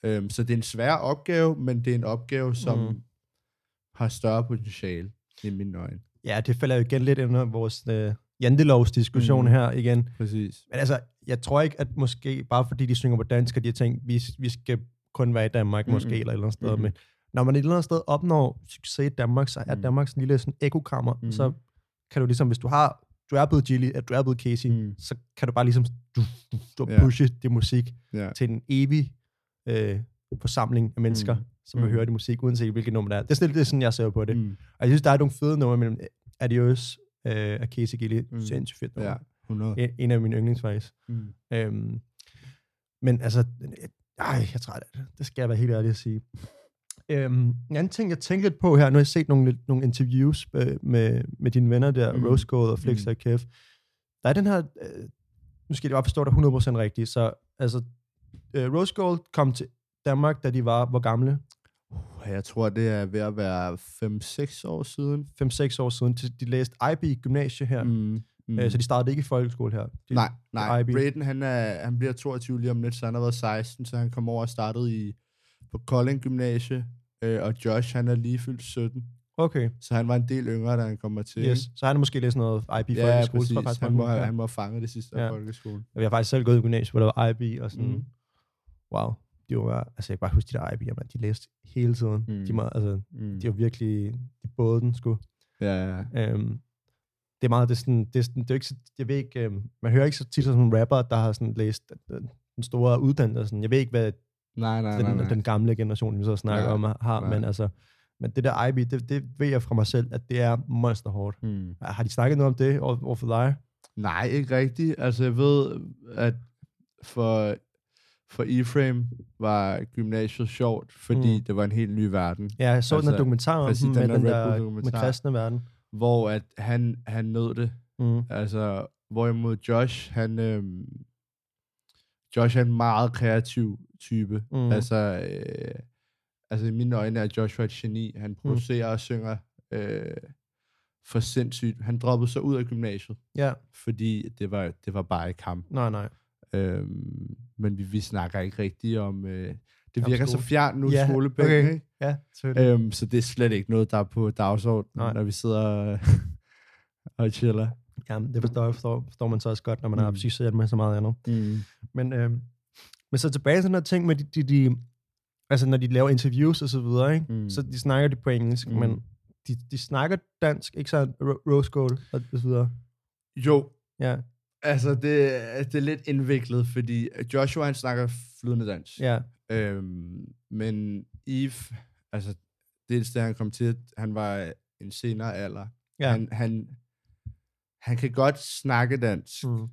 Øhm, så det er en svær opgave, men det er en opgave, som Mm. har større potentiale i mine øjne. Ja, det falder jo igen lidt ind under vores øh, jantelovs diskussion Mm. her igen. Præcis. Men altså, jeg tror ikke, at måske bare fordi de synger på dansk, at de har tænkt, vi, vi skal kun være i Danmark Mhm. måske, eller et eller andet sted. Mhm. Men når man et eller andet sted opnår succes i Danmark, så er. Danmark sådan en lille sådan ekokammer. Mhm. Så kan du ligesom, hvis du har, du er blevet Gilly, at du er blevet Casey, Mhm. så kan du bare ligesom du, du, du Ja. pushe det musik Ja. til en evig øh, forsamling af mennesker, Mhm. som vil Mhm. høre det musik, uanset hvilket nummer det er. Det er sådan, det er sådan jeg ser på det. Mm. Og jeg synes, der er nogle fede numre mellem Adios øh, og Casey Gilly. Mm. Sindssygt fedt nummer. Ja, 100. En, en af mine yndlings faktisk. Mm. Øhm, men altså, ej, jeg er træt af det. Det skal jeg være helt ærlig at sige. Øhm, en anden ting, jeg tænkte lidt på her, nu har jeg set nogle, nogle interviews øh, med, med dine venner der, mm. Mm. Rose Gold og Flex Mm. og Kev. Der er den her, øh, nu skal jeg bare forstå dig 100% rigtigt, så altså, øh, Rose Gold kom til Danmark, da de var, hvor gamle? Jeg tror, det er ved at være 5-6 år siden. 5-6 år siden. De, de læste IB gymnasie her, mm. Mm. Øh, så de startede ikke i folkeskole her. De, nej, nej. IB. Braden, han, er, han bliver 22 lige om lidt, så han har været 16, så han kom over og startede i, på Kolding Gymnasie. Øh, og Josh, han er lige fyldt 17. Okay, Så han var en del yngre, da han kom til. yes. Så han har måske læst noget IB Ja, folkeskole. præcis. faktisk, Han må, han må have fanget det sidste Ja. af folkeskolen. Jeg har faktisk selv gået i gymnasiet, hvor der var IB, og sådan, mm. wow. De var, altså jeg kan bare huske de der IB'er, man. De læste hele tiden. Mm. De, var, altså, Mm. de var virkelig, de både den sgu. Ja, ja. Øhm, det er meget, det er sådan, det er, sådan, det er ikke, så- jeg ved ikke, øhm, man hører ikke så tit sådan nogle rapper, der har sådan læst den, den store uddannelse. Sådan. Jeg ved ikke, hvad Nej, nej, den, nej, nej. den gamle generation, vi så snakker Nej, om, har, nej. men altså, men det der IB, det, det ved jeg fra mig selv, at det er monsterhårdt. Mm. Har de snakket noget om det over, over for dig? Nej, ikke rigtigt. Altså, jeg ved, at for, for Ephraim var gymnasiet sjovt, fordi Mm. det var en helt ny verden. Ja, jeg så altså, den der dokumentar om præcis, den med den der Bull med kristne verden. Hvor at han, han nød det. Mm. Altså, hvorimod Josh, han... Øhm, Josh er en meget kreativ type. Mm. Mm. Altså, øh, altså, i mine øjne er Joshua et geni. Mm. Han producerer og synger øh, for sindssygt. Han droppede så ud af gymnasiet, Ja, fordi det var, det var bare ikke ham. nej, nej. Øhm, men vi, vi snakker ikke rigtigt om... Øh, det virker så fjernt nu, Ja, skolepenge, okay. ikke? Ja, selvfølgelig. Øhm, så det er slet ikke noget, der er på dagsordenen, Nej. når vi sidder og, chiller. Jamen, det forstår, forstår, forstår man så også godt, når man mm. har psykoseret med så meget andet. Mm. Men, øh, men så tilbage til den her ting med, de, de, de, altså når de laver interviews og så videre, ikke? Mm. så de snakker de på engelsk, mm. Men de, de snakker dansk, ikke så rose gold og så videre. Jo, Ja, altså det, det er lidt indviklet, fordi Joshua han snakker flydende dansk. ja, Øhm, men Eve, altså dels da han kom til, han var en senere alder. ja. Han, han, han kan godt snakke dansk, Mm.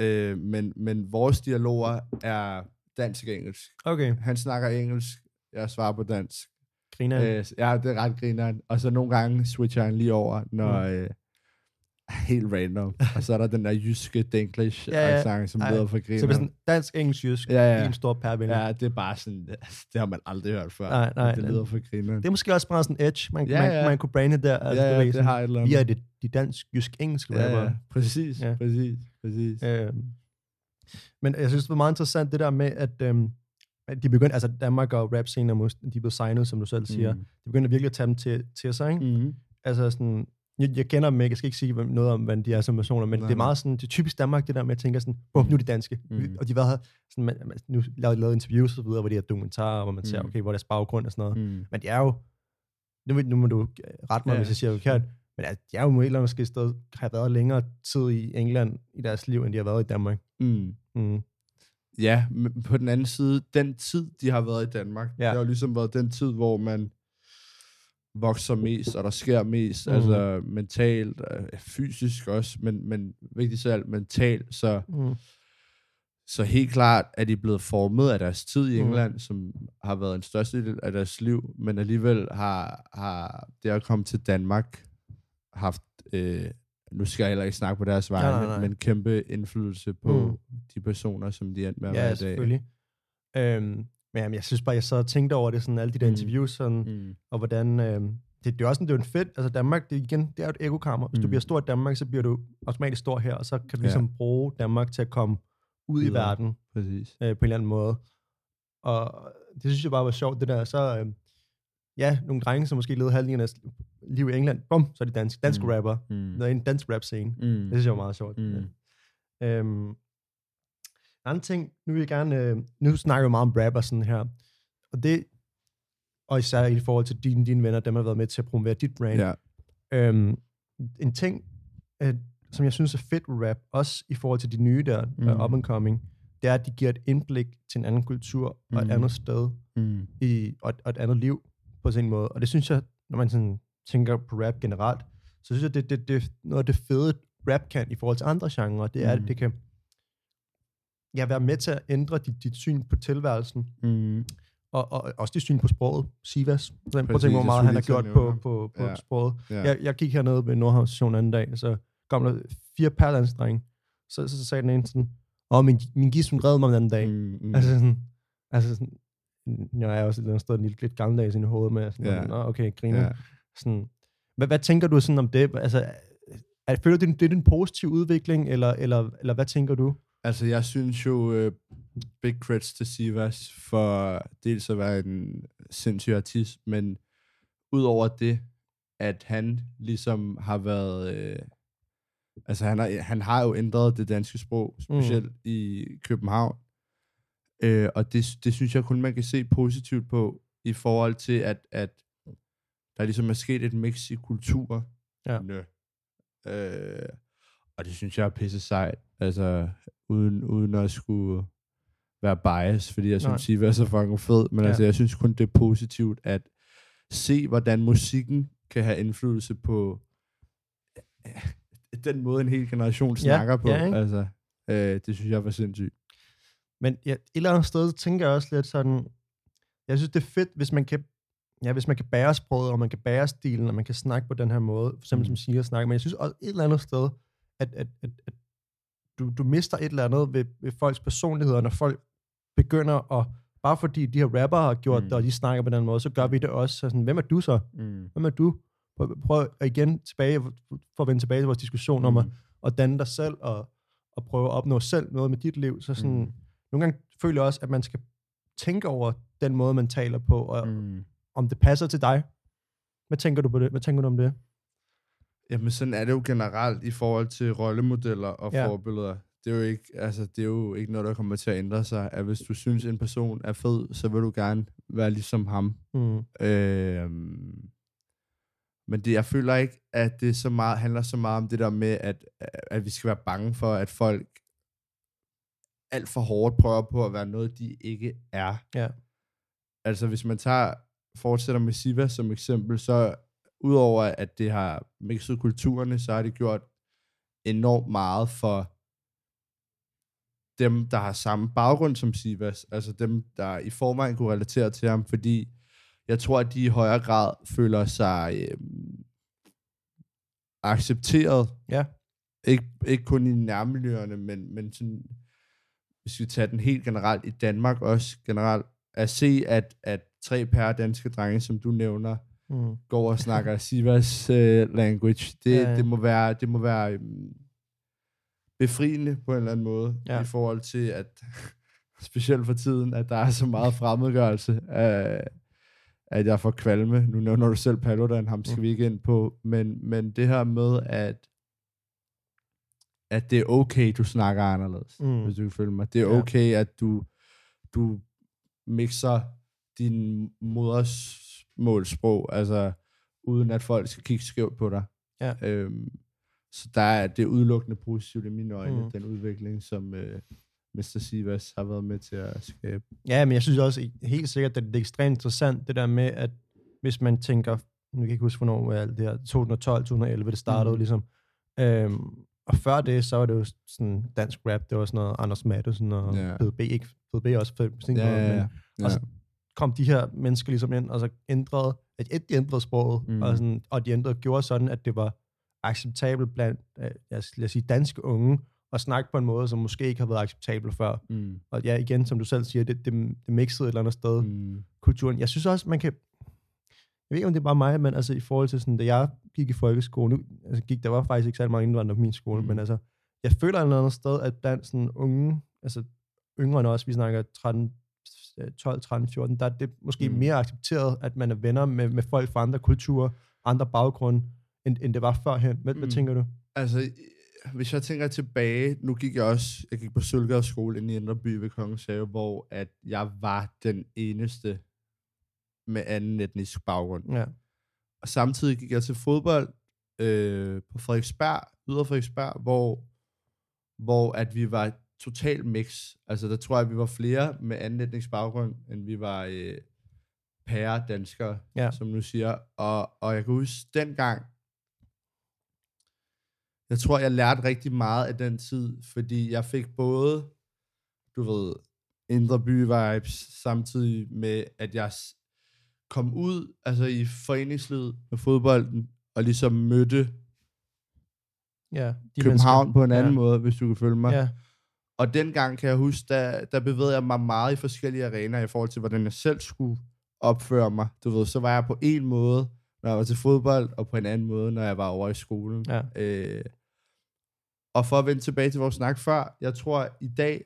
øh, men, men vores dialoger er dansk og engelsk. Okay, Han snakker engelsk, jeg svarer på dansk. griner. Ja. Øh, ja, det er ret grineren. Og så nogle gange switcher han lige over, når... Mm. Øh, helt random. Og så er der den der jyske Denglish Ja, ja. accent, som lyder for så det er sådan dansk, engelsk, jysk Ja, ja. i en stor pærvælge. Ja, det er bare sådan, det har man aldrig hørt før. Nej, nej, det det- lyder for grineren. Det er måske også bare sådan edge, man, Ja, man, ja. man kunne brande der. Altså, ja, ja, det sådan, har et eller andet. Vi er det, de dansk, jysk, engelske ja, ja, præcis, Ja. præcis, præcis. Øh, men jeg synes, det var meget interessant det der med, at, øhm, de begyndte, altså Danmark og rap scenen, de blev signet, som du selv siger. Mm. De begyndte virkelig at tage dem til, til sig, ikke? Mm. Altså sådan, jeg, jeg kender dem ikke, jeg skal ikke sige noget om, hvad de er som personer, men Nej, det er meget sådan, det er typisk Danmark, det der med at tænke sådan, bum, nu er de danske. Mm. Og de har været her, sådan, man, man, nu lavet, lavet interviews og så videre, hvor de har dokumentarer, hvor man ser, Mm. okay, hvor er deres baggrund og sådan noget. Mm. Men de er jo, nu, nu må du rette mig, Ja. hvis jeg siger forkert, men altså, de er jo andet måske sted, har været længere tid i England i deres liv, end de har været i Danmark. Mm. Mm. Ja, men på den anden side, den tid, de har været i Danmark, ja. det har jo ligesom været den tid, hvor man vokser mest, og der sker mest, mm. altså mentalt, øh, fysisk også, men, men vigtigst af alt mentalt, så, Mm. så helt klart er de blevet formet af deres tid i Mhm. England, mm. som har været en største del af deres liv, men alligevel har, har det at komme til Danmark haft, øh, nu skal jeg heller ikke snakke på deres vegne, nej, nej. men kæmpe indflydelse på Mm. mm. de personer, som de endte med at Ja, være i dag. selvfølgelig. Øhm, men jamen, jeg synes bare, jeg og tænkte over det, sådan alle de der Mm. interviews, sådan, Mm. og hvordan, øhm, det, det er også sådan, det er en fedt, altså Danmark, det, igen, det er jo et ekokammer. Hvis mm. du bliver stor i Danmark, så bliver du automatisk stor her, og så kan du Ja. ligesom bruge Danmark til at komme ud i Videre. verden Præcis. øh, på en eller anden måde. Og det synes jeg bare var sjovt, det der, så, øh, ja, nogle drenge, som måske levede halvdelen af liv i England, bum, så er de dansk, dansk mm. Rapper, Mm. der er en dansk rap scene. Mm. Det synes jeg var meget sjovt. Mm. Ja. Øhm, anden ting, nu vil jeg gerne, øh, nu snakker vi meget om rap og sådan her, og det, og især i forhold til dine, dine venner, dem har været med til at promovere dit brand. Ja. Øhm, en ting, øh, som jeg synes er fedt ved rap, også i forhold til de nye der, mm. Mm. uh, up and coming, det er, at de giver et indblik til en anden kultur og et Mm. andet sted Mm. i, og, og et andet liv på sin måde. Og det synes jeg, når man sådan tænker på rap generelt, så synes jeg, det, det, det er noget af det fede, rap kan i forhold til andre genrer, det er, Mm. at det kan ja, være med til at ændre dit, dit syn på tilværelsen, Mm. og, og også dit syn på sproget. Sivas. Prøv at tænke, hvor meget han har gjort på, på, på Ja. sproget. Ja. Jeg, jeg gik hernede ved Nordhavn station anden dag, så kom der fire perlandsdrenge. Så, så, så sagde den ene sådan, åh, min, min gis, hun redde mig den anden dag. Mm. Mm. Altså sådan, altså sådan jeg er også et eller andet sted lidt, lidt gammeldags i hovedet med, sådan, Ja. Nå, okay, griner. Ja. Sådan, hvad, hvad tænker du sådan om det? Altså, er, føler du, det er en positiv udvikling, eller, eller, eller hvad tænker du? Altså, jeg synes jo, uh, big creds til Sivas for dels at være en sindssyg artist, men udover det, at han ligesom har været... Øh, altså, han har, han har jo ændret det danske sprog, specielt mm. i København. Øh, og det, det synes jeg kun, man kan se positivt på, i forhold til, at, at der ligesom er sket et mix i kultur. Ja. Øh, og det synes jeg er pisse sejt. Altså, uden, uden at skulle være bias, fordi jeg synes, Siva er så fucking fed. Men Ja. ja. altså, jeg synes kun, det er positivt at se, hvordan musikken kan have indflydelse på øh, den måde, en hel generation Ja, snakker på. ja, ikke? altså, øh, det synes jeg var sindssygt. Men ja, et eller andet sted tænker jeg også lidt sådan, jeg synes, det er fedt, hvis man kan, ja, hvis man kan bære sproget, og man kan bære stilen, og man kan snakke på den her måde, for eksempel Mm. som siger snakke, men jeg synes også et eller andet sted, at, at, at, at du, du mister et eller andet ved, ved folks personligheder, når folk begynder at, bare fordi de her rapper har gjort Mm. det, og de snakker på den måde, så gør vi det også. Så sådan, hvem er du så? Mm. Hvem er du? Prøv, igen tilbage, for at vende tilbage til vores diskussion om at, at danne dig selv, og, og prøve at opnå selv noget med dit liv. Så sådan, Mm. nogle gange føler jeg også, at man skal tænke over den måde, man taler på, og Mm. om det passer til dig. Hvad tænker du på det? Hvad tænker du om det? Jamen, sådan er det jo generelt i forhold til rollemodeller og Ja. forbilleder. Det er, jo ikke, altså, det er jo ikke noget, der kommer til at ændre sig. At hvis du synes, en person er fed, så vil du gerne være ligesom ham. Mm. Øhm, men det, jeg føler ikke, at det så meget, handler så meget om det der med, at, at vi skal være bange for, at folk alt for hårdt prøver på at være noget, de ikke er. Ja. Altså, hvis man tager, fortsætter med Siva som eksempel, så udover at det har mixet kulturerne, så har det gjort enormt meget for dem, der har samme baggrund som Sivas, altså dem, der i forvejen kunne relatere til ham, fordi jeg tror, at de i højere grad føler sig øh, accepteret. Ja. Ikke, ikke kun i nærmiljøerne, men, men sådan, hvis vi tager den helt generelt i Danmark også generelt, at se, at, at tre pære danske drenge, som du nævner, Mm. går og snakker Sivas uh, language, det, Ja, ja, ja. ja. det må være, det må være um, befriende på en eller anden måde, Ja. ja. i forhold til, at specielt for tiden, at der er så meget fremmedgørelse, af, at jeg får kvalme. Nu nævner du selv Paludan, ham skal Mm. vi ikke ind på, men, men det her med, at at det er okay, du snakker anderledes, Mm. mm. hvis du kan følge mig. Det er Ja. okay, at du, du mixer din modersmålsprog, altså uden at folk skal kigge skævt på dig. Ja. Øhm, så der er det udelukkende positivt i mine øjne, Mm. mm. den udvikling, som øh, Mr. Sivas har været med til at skabe. Ja, men jeg synes også helt sikkert, at det er ekstremt interessant, det der med, at hvis man tænker, nu kan jeg ikke huske, hvornår alt det her, 2012, 2011, det startede Mhm. ligesom. Øhm, og før det, så var det jo sådan dansk rap, det var sådan noget Anders Madsen og Ja. PDB, ikke PDB også, for, sin Ja, ja, men ja. Og så kom de her mennesker ligesom ind, og så ændrede, at de ændrede sproget, mm. Og, sådan, og de ændrede, gjorde sådan, at det var acceptabelt blandt, øh, jeg lad os sige, danske unge, at snakke på en måde, som måske ikke har været acceptabel før. Mm. Og ja, igen, som du selv siger, det, det, det mixede et eller andet sted, mm. Kulturen. Jeg synes også, man kan, jeg ved ikke, om det er bare mig, men altså i forhold til sådan, da jeg gik i folkeskole, nu altså, gik, der var faktisk ikke særlig mange indvandrere på min skole. Mm. men altså, jeg føler et eller andet sted, at blandt sådan unge, altså yngre end os, vi snakker 13, 12, 13, 14, der er det måske mm. Mere accepteret, at man er venner med, med folk fra andre kulturer, andre baggrunde, end, end det var førhen. Hvad, mm. hvad tænker du? Altså, hvis jeg tænker tilbage, nu gik jeg også, jeg gik på Sølgaard skole inde i Indre By ved Kongens Have, hvor at jeg var den eneste med anden etnisk baggrund. Ja. Og samtidig gik jeg til fodbold øh, på Frederiksberg, yder Frederiksberg, hvor, hvor at vi var total mix. Altså der tror jeg, at vi var flere med anden etnisk baggrund, end vi var øh, pære danskere, Ja. som nu siger. Og, og jeg kan huske dengang, jeg tror, jeg lærte rigtig meget af den tid, fordi jeg fik både, du ved, indre by vibes, samtidig med, at jeg kom ud altså i foreningslivet med fodbolden, og ligesom mødte ja de København mennesker. på en anden Ja. måde, hvis du kan følge mig. Ja. Og dengang kan jeg huske, der, der bevægede jeg mig meget i forskellige arenaer i forhold til, hvordan jeg selv skulle opføre mig. Du ved, så var jeg på en måde, når jeg var til fodbold, og på en anden måde, når jeg var over i skolen. Ja. Øh, og for at vende tilbage til vores snak før, jeg tror, i dag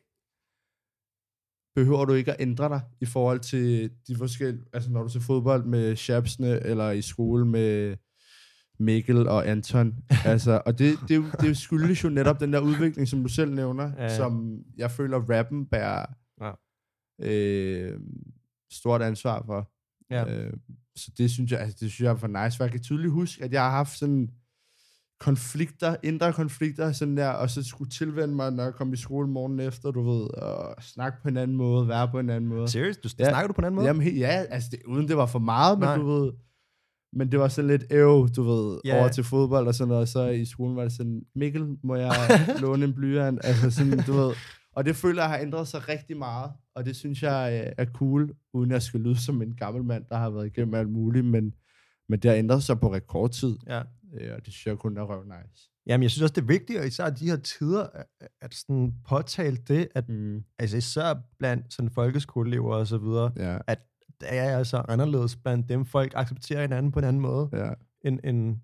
behøver du ikke at ændre dig i forhold til de forskellige, altså når du til fodbold med Shabsne, eller i skole med Mikkel og Anton. altså, og det, det, det skyldes jo netop den der udvikling, som du selv nævner, Ja, som jeg føler, rappen bærer Ja. øh, stort ansvar for. Ja. Øh, så det synes jeg, altså, det synes jeg er for nice, for jeg kan tydeligt huske, at jeg har haft sådan konflikter, indre konflikter, sådan der, og så skulle tilvende mig, når jeg kom i skole morgen efter, du ved, og snakke på en anden måde, være på en anden måde. Seriøst? Du, Ja. Snakker du på den anden måde? Jamen, ja, altså, det, uden det var for meget, men Nej. du ved, men det var så lidt øv, du ved, Ja. over til fodbold og sådan noget, og så i skolen var det sådan, Mikkel, må jeg låne en blyant? Altså sådan, du ved, og det føler jeg har ændret sig rigtig meget, og det synes jeg øh, er cool, uden at jeg skal lyde som en gammel mand, der har været igennem alt muligt, men, men det har ændret sig på rekordtid, Ja. øh, og det synes jeg kun er røv nice. Jamen, jeg synes også, det er vigtigt, og især i de her tider, at, at sådan påtale det, at Mm. altså især blandt sådan folkeskoleelever og så videre, Ja, der er altså anderledes blandt dem, folk accepterer hinanden på en anden måde, ja. end, end,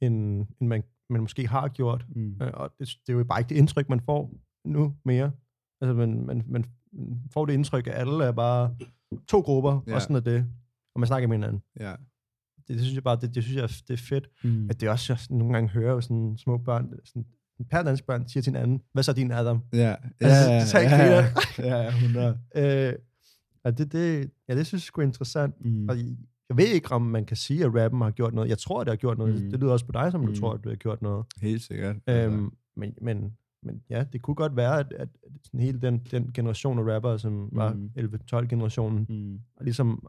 end, end man, man måske har gjort. Mm. Øh, Og det, det er jo bare ikke det indtryk, man får nu mere. Altså, man, man, man får det indtryk, at alle er bare to grupper, Ja. og sådan er det. Og man snakker med hinanden. Ja. Det, det synes jeg bare, det, det synes jeg, det er fedt. Mm. At det er også, jeg nogle gange hører sådan små børn, sådan, per dansk børn siger til hinanden, hvad så din Adam? Ja, ja, Altså, ja, ja, ja, ja, 100. Øh, og det, det, ja, det synes jeg sgu er interessant. Mm. Og jeg ved ikke, om man kan sige, at rappen har gjort noget. Jeg tror, det har gjort noget. Mm. Mm. Det lyder også på dig, som du Mm. tror, at du har gjort noget. Helt sikkert. altså. Øhm, men, men, men ja, det kunne godt være, at, at sådan hele den, den generation af rappere, som var Mm. 11-12-generationen, Mm. ligesom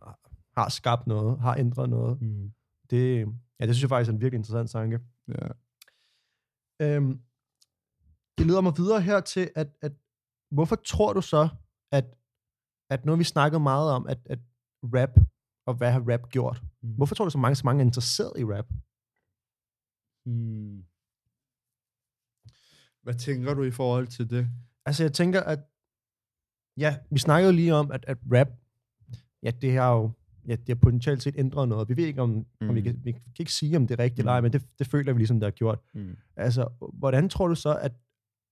har skabt noget, har ændret noget. Mm. Det, ja, det synes jeg faktisk er en virkelig interessant tanke. Ja. Øhm, det leder mig videre her til, at, at hvorfor tror du så, at, at nu har vi snakket meget om, at, at rap, og hvad har rap gjort? Mm. Hvorfor tror du så mange, så mange er interesseret i rap? Hmm. Hvad tænker du i forhold til det? Altså, jeg tænker, at ja, vi snakkede jo lige om, at, at rap, ja, det har jo ja, det har potentielt set ændret noget. Vi ved ikke, om, mm. om vi, Mm. kan, vi kan ikke sige, om det er rigtigt eller ej, Mm. men det, det føler vi ligesom, det har gjort. Mm. Altså, hvordan tror du så, at,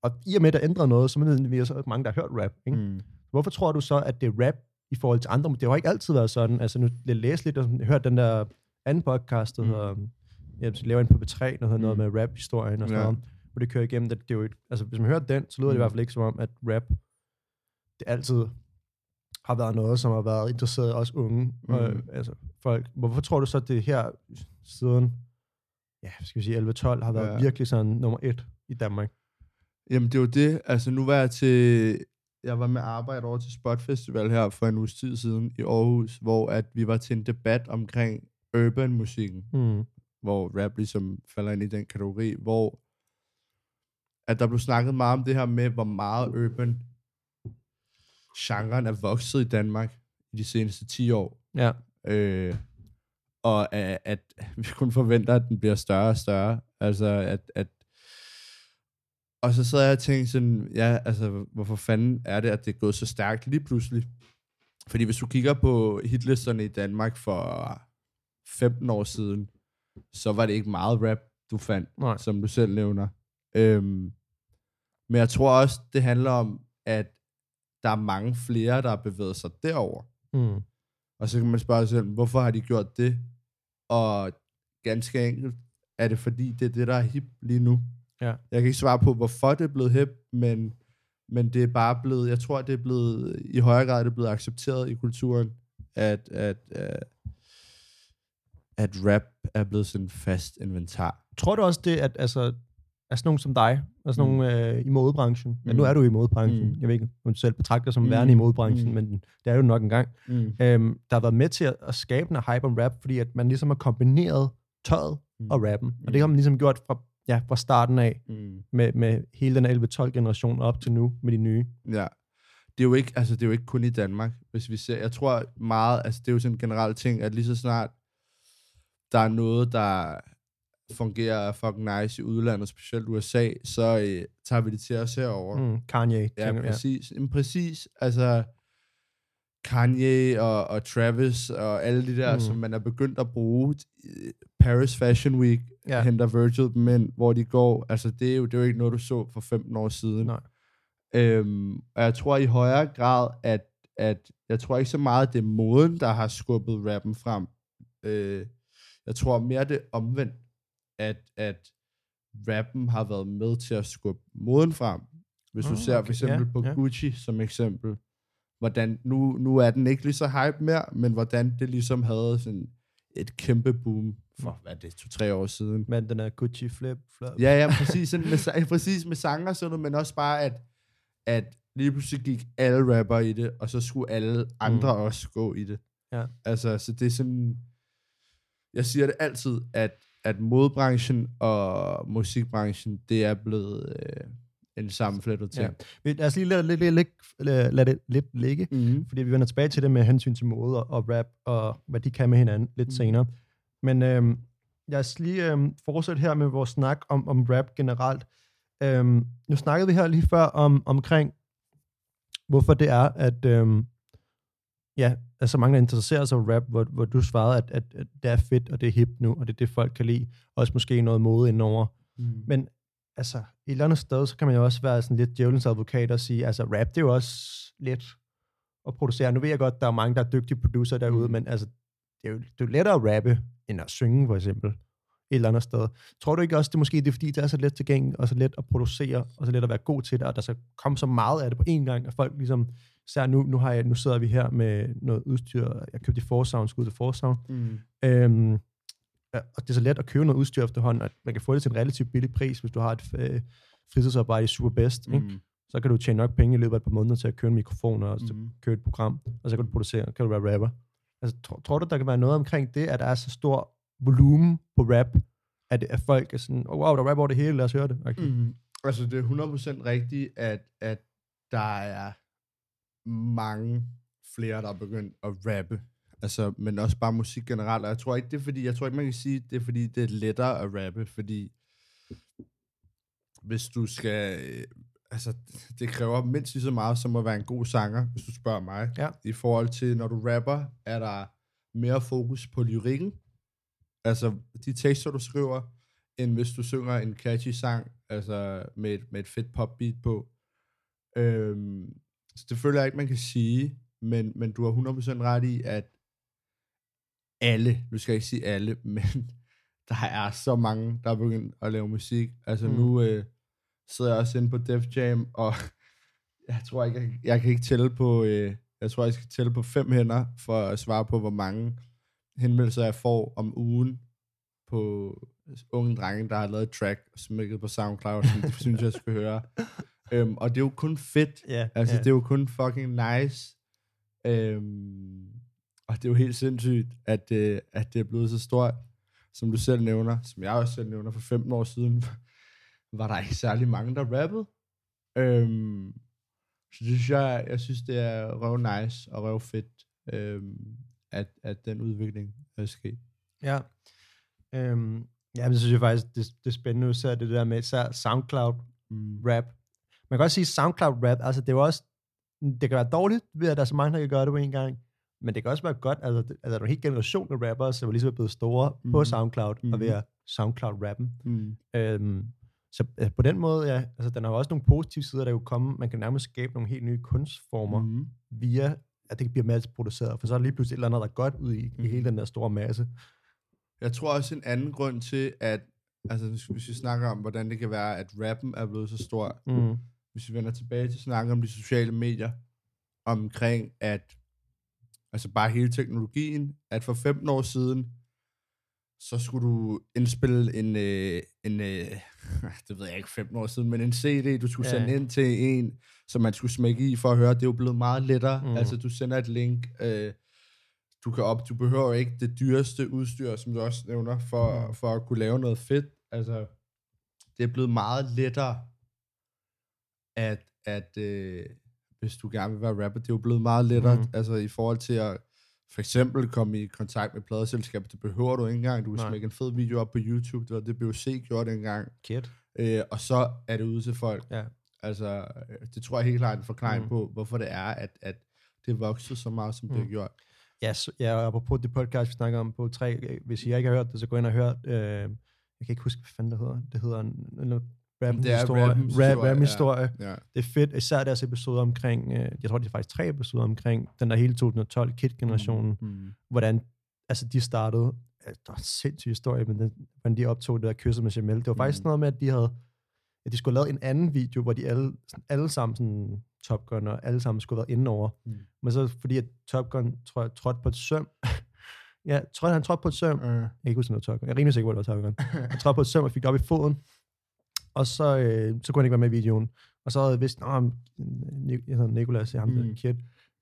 og i og med, at der ændrer noget, så er også mange, der har hørt rap, ikke? Mm. Hvorfor tror du så, at det er rap i forhold til andre? Det har ikke altid været sådan. Altså, nu jeg læste lidt, og jeg hørte den der anden podcast, der Mm. hedder, jeg laver en på B3, der hedder mm. noget med rap-historien og sådan Ja. noget, hvor det kører igennem. Det, det er jo, et- altså, hvis man hører den, så lyder det i Mm. hvert fald ikke som om, at rap, det altid har været noget, som har været interesseret også unge, Mm. øh, altså folk. Hvorfor tror du så, at det her siden, ja, skal vi sige 11-12, har været ja. virkelig sådan nummer et i Danmark? Jamen, det er jo det. Altså, nu var jeg til... Jeg var med arbejde over til Spot Festival her for en uges tid siden i Aarhus, hvor at vi var til en debat omkring urban-musikken, Mm. hvor rap ligesom falder ind i den kategori, hvor at der blev snakket meget om det her med, hvor meget urban genren er vokset i Danmark i de seneste 10 år. Ja. Øh, og at, at vi kun forventer, at den bliver større og større. Altså, at, at og så sad jeg og tænkte sådan, ja, altså, hvorfor fanden er det, at det er gået så stærkt lige pludselig? Fordi hvis du kigger på hitlisterne i Danmark for 15 år siden, så var det ikke meget rap, du fandt, Nej. som du selv nævner. Øhm, men jeg tror også, det handler om, at der er mange flere, der har bevæget sig derover. Mm. Og så kan man spørge sig selv, hvorfor har de gjort det? Og ganske enkelt, er det fordi, det er det, der er hip lige nu? Ja. Jeg kan ikke svare på, hvorfor det er blevet hip, men, men det er bare blevet, jeg tror, det er blevet, i højere grad det er blevet accepteret i kulturen, at, at, at, at rap er blevet sådan en fast inventar. Tror du også det, at altså, altså nogen som dig, altså Mm. nogen øh, i modebranchen, ja, Mm. nu er du i modebranchen, Mm. jeg ved ikke, om du selv betragter som Mm. værende i modebranchen, Mm. men det er jo nok engang, Mm. øhm, der har været med til at, at skabe en hype om rap, fordi at man ligesom har kombineret tøjet Mm. og rappen, og Mm. det har man ligesom gjort fra, ja, fra starten af, Mm. med, med hele den 11-12 generation op til nu, med de nye. Ja. Det er jo ikke, altså det er jo ikke kun i Danmark, hvis vi ser. Jeg tror meget, altså det er jo sådan en generel ting, at lige så snart der er noget, der fungerer fucking nice i udlandet, specielt USA, så øh, tager vi det til os herover. Mm. Kanye. Ja, tænker- præcis. Ja. præcis. Altså, Kanye og, og Travis og alle de der, mm. som man er begyndt at bruge. Paris Fashion Week Ja. henter Virgil dem ind, hvor de går. Altså, det er, jo, det er jo ikke noget, du så for 15 år siden. Nej. Øhm, og jeg tror i højere grad, at, at jeg tror ikke så meget, det er moden, der har skubbet rappen frem. Øh, jeg tror mere det omvendt, at, at rappen har været med til at skubbe moden frem. Hvis du Ah, ser for okay. eksempel Ja, på ja. Gucci som eksempel, hvordan nu, nu er den ikke lige så hype mere, men hvordan det ligesom havde sådan et kæmpe boom for, hvad er det, to-tre år siden. Men den er Gucci flip flop. Ja, ja, præcis, sådan med, præcis med sanger og sådan noget, men også bare, at, at lige pludselig gik alle rapper i det, og så skulle alle andre mm. også gå i det. Ja. Altså, så det er sådan, jeg siger det altid, at, at modebranchen og musikbranchen, det er blevet øh, en sammenflettet ting. Ja. Lad os lige lade, lade, lade, lade, lade det lidt ligge, Mm-hmm. fordi vi vender tilbage til det med hensyn til mode og, og rap, og hvad de kan med hinanden lidt Mm. senere. Men øhm, lad os lige øhm, fortsætte her med vores snak om, om rap generelt. Øhm, nu snakkede vi her lige før om, omkring, hvorfor det er, at øhm, ja, altså mange der interesserer sig for rap, hvor, hvor du svarede, at, at, at det er fedt, og det er hip nu, og det er det, folk kan lide. Også måske noget mode indover. Mm. Men altså, et eller andet sted, så kan man jo også være sådan lidt djævelens advokat og sige, altså rap, det er jo også lidt at producere. Nu ved jeg godt, der er mange, der er dygtige producer derude, Mm. men altså, det er jo det er jo lettere at rappe, end at synge, for eksempel. Et eller andet sted. Tror du ikke også, det er måske det er, fordi det er så let tilgængeligt, og så let at producere, og så let at være god til det, og der skal komme så meget af det på én gang, at folk ligesom, så nu, nu, har jeg, nu sidder vi her med noget udstyr, jeg købte i Forsound, skud til Forsound, Mm. Øhm, og det er så let at købe noget udstyr efterhånden, at man kan få det til en relativt billig pris, hvis du har et øh, fritidsarbejde i Superbest. Mm. Ikke? Så kan du tjene nok penge i løbet af et par måneder til at købe en mikrofon og. Mm. købe et program, og så kan du producere, kan du være rapper. Altså, tror, tror du, der kan være noget omkring det, at der er så stor volumen på rap, at, at folk er sådan, oh, wow, der rapper rap over det hele, lad os høre det. Okay. Mm. Altså, det er 100% rigtigt, at, at der er mange flere, der er begyndt at rappe. Altså, men også bare musik generelt. Og jeg tror ikke, det er fordi, jeg tror ikke, man kan sige, det er fordi, det er lettere at rappe, fordi hvis du skal, altså, det kræver mindst lige så meget, som at være en god sanger, hvis du spørger mig. Ja. I forhold til, når du rapper, er der mere fokus på lyrikken. Altså, de tekster, du skriver, end hvis du synger en catchy sang, altså med et, med et fedt popbeat på. Øhm, så det føler jeg ikke, man kan sige, men, men du har 100% ret i, at alle, nu skal jeg ikke sige alle, men der er så mange, der er begyndt at lave musik. Altså Mm. nu øh, sidder jeg også inde på Def Jam, og jeg tror ikke, jeg, jeg kan ikke tælle på, øh, jeg tror, jeg skal tælle på fem hænder, for at svare på, hvor mange henvendelser jeg får om ugen på unge drenge, der har lavet et track og smækket på SoundCloud, som de synes, jeg skal høre. Øhm, og det er jo kun fedt. Ja, Altså, ja. det er jo kun fucking nice. Øhm, og det er jo helt sindssygt, at, øh, at det er blevet så stort, som du selv nævner, som jeg også selv nævner for 15 år siden, var der ikke særlig mange, der rappede. Øhm, så det synes jeg, jeg synes, det er røv nice og røv fedt, øhm, at, at den udvikling er sket. Ja. Øhm, ja, men det synes jeg faktisk, det, det er spændende, så det der med især SoundCloud Mm. rap. Man kan også sige SoundCloud rap, altså det er også, det kan være dårligt ved, at der er så mange, der kan gøre det på en gang, men det kan også være godt, altså, det, altså der er en hel generation af rappere, som er ligesom blevet store mm. på. SoundCloud, mm. og ved at SoundCloud rappen. Mm. Øhm, så altså, på den måde, ja, altså den har jo også nogle positive sider, der jo komme, man kan nærmest skabe nogle helt nye kunstformer mm. Via, at det bliver masseproduceret, for så er der lige pludselig et eller andet, der er godt ud i, mm. i Mhm. hele den der store masse. Jeg tror også en anden grund til, at altså, hvis- vi snakker om, hvordan det kan være, at rappen er blevet så stor, Mm. hvis vi vender tilbage til at snakke om de sociale medier, omkring at, altså bare hele teknologien, at for 15 år siden, så skulle du indspille en, øh, en øh, det ved jeg ikke, 15 år siden, men en CD, du skulle Ja. sende ind til en, som man skulle smække i for at høre. Det er jo blevet meget lettere. Mm. Altså, du sender et link, øh, du kan op, du behøver ikke det dyreste udstyr, som du også nævner, for, Mm. for at kunne lave noget fedt. Altså, det er blevet meget lettere, at, at øh, hvis du gerne vil være rapper, det er jo blevet meget lettere, mm. altså i forhold til at for eksempel komme i kontakt med pladeselskabet. Det behøver du ikke engang. Du kan smække en fed video op på YouTube. Det var det, BOC gjorde dengang. Kært. Øh, og så er det ude til folk. Ja. Altså, øh, det tror jeg helt klart er en forklaring Mm. mm. på, hvorfor det er, at, at det vokset så meget, som mm. det Mm. har gjort. Ja, så, ja, og apropos det podcast, vi snakker om på tre, øh, hvis I ikke har hørt det, så gå ind og hør, øh, jeg kan ikke huske, hvad fanden det hedder. Det hedder en, en rap Det er historie. Rap, historie, rap ja. historie. Ja. Det er fedt, især deres episoder omkring, øh, jeg tror, det er faktisk tre episoder omkring den der hele 2012 Kid-generationen, mm. Mm. hvordan altså, de startede, altså, der var en sindssyg historie, men den, hvordan de optog det der kysset med Jamel. Det var faktisk Mm. noget med, at de havde, at de skulle have lavet en anden video, hvor de alle, sådan, alle sammen sådan, Top Gun, og alle sammen skulle have været inde over. Mm. Men så fordi at Top Gun tror jeg, trådte på et søm, ja, tror han trådte på et søm, Uh. jeg kan ikke huske, var Top Gun. Jeg er rimelig sikker på, at det var Top Gun. Jeg trådte på et søm og fik det op i foden. Og så, øh, så kunne han ikke være med i videoen. Og så havde jeg vidst, at jeg hedder Nicolas, jeg ham Mm. mm. kid.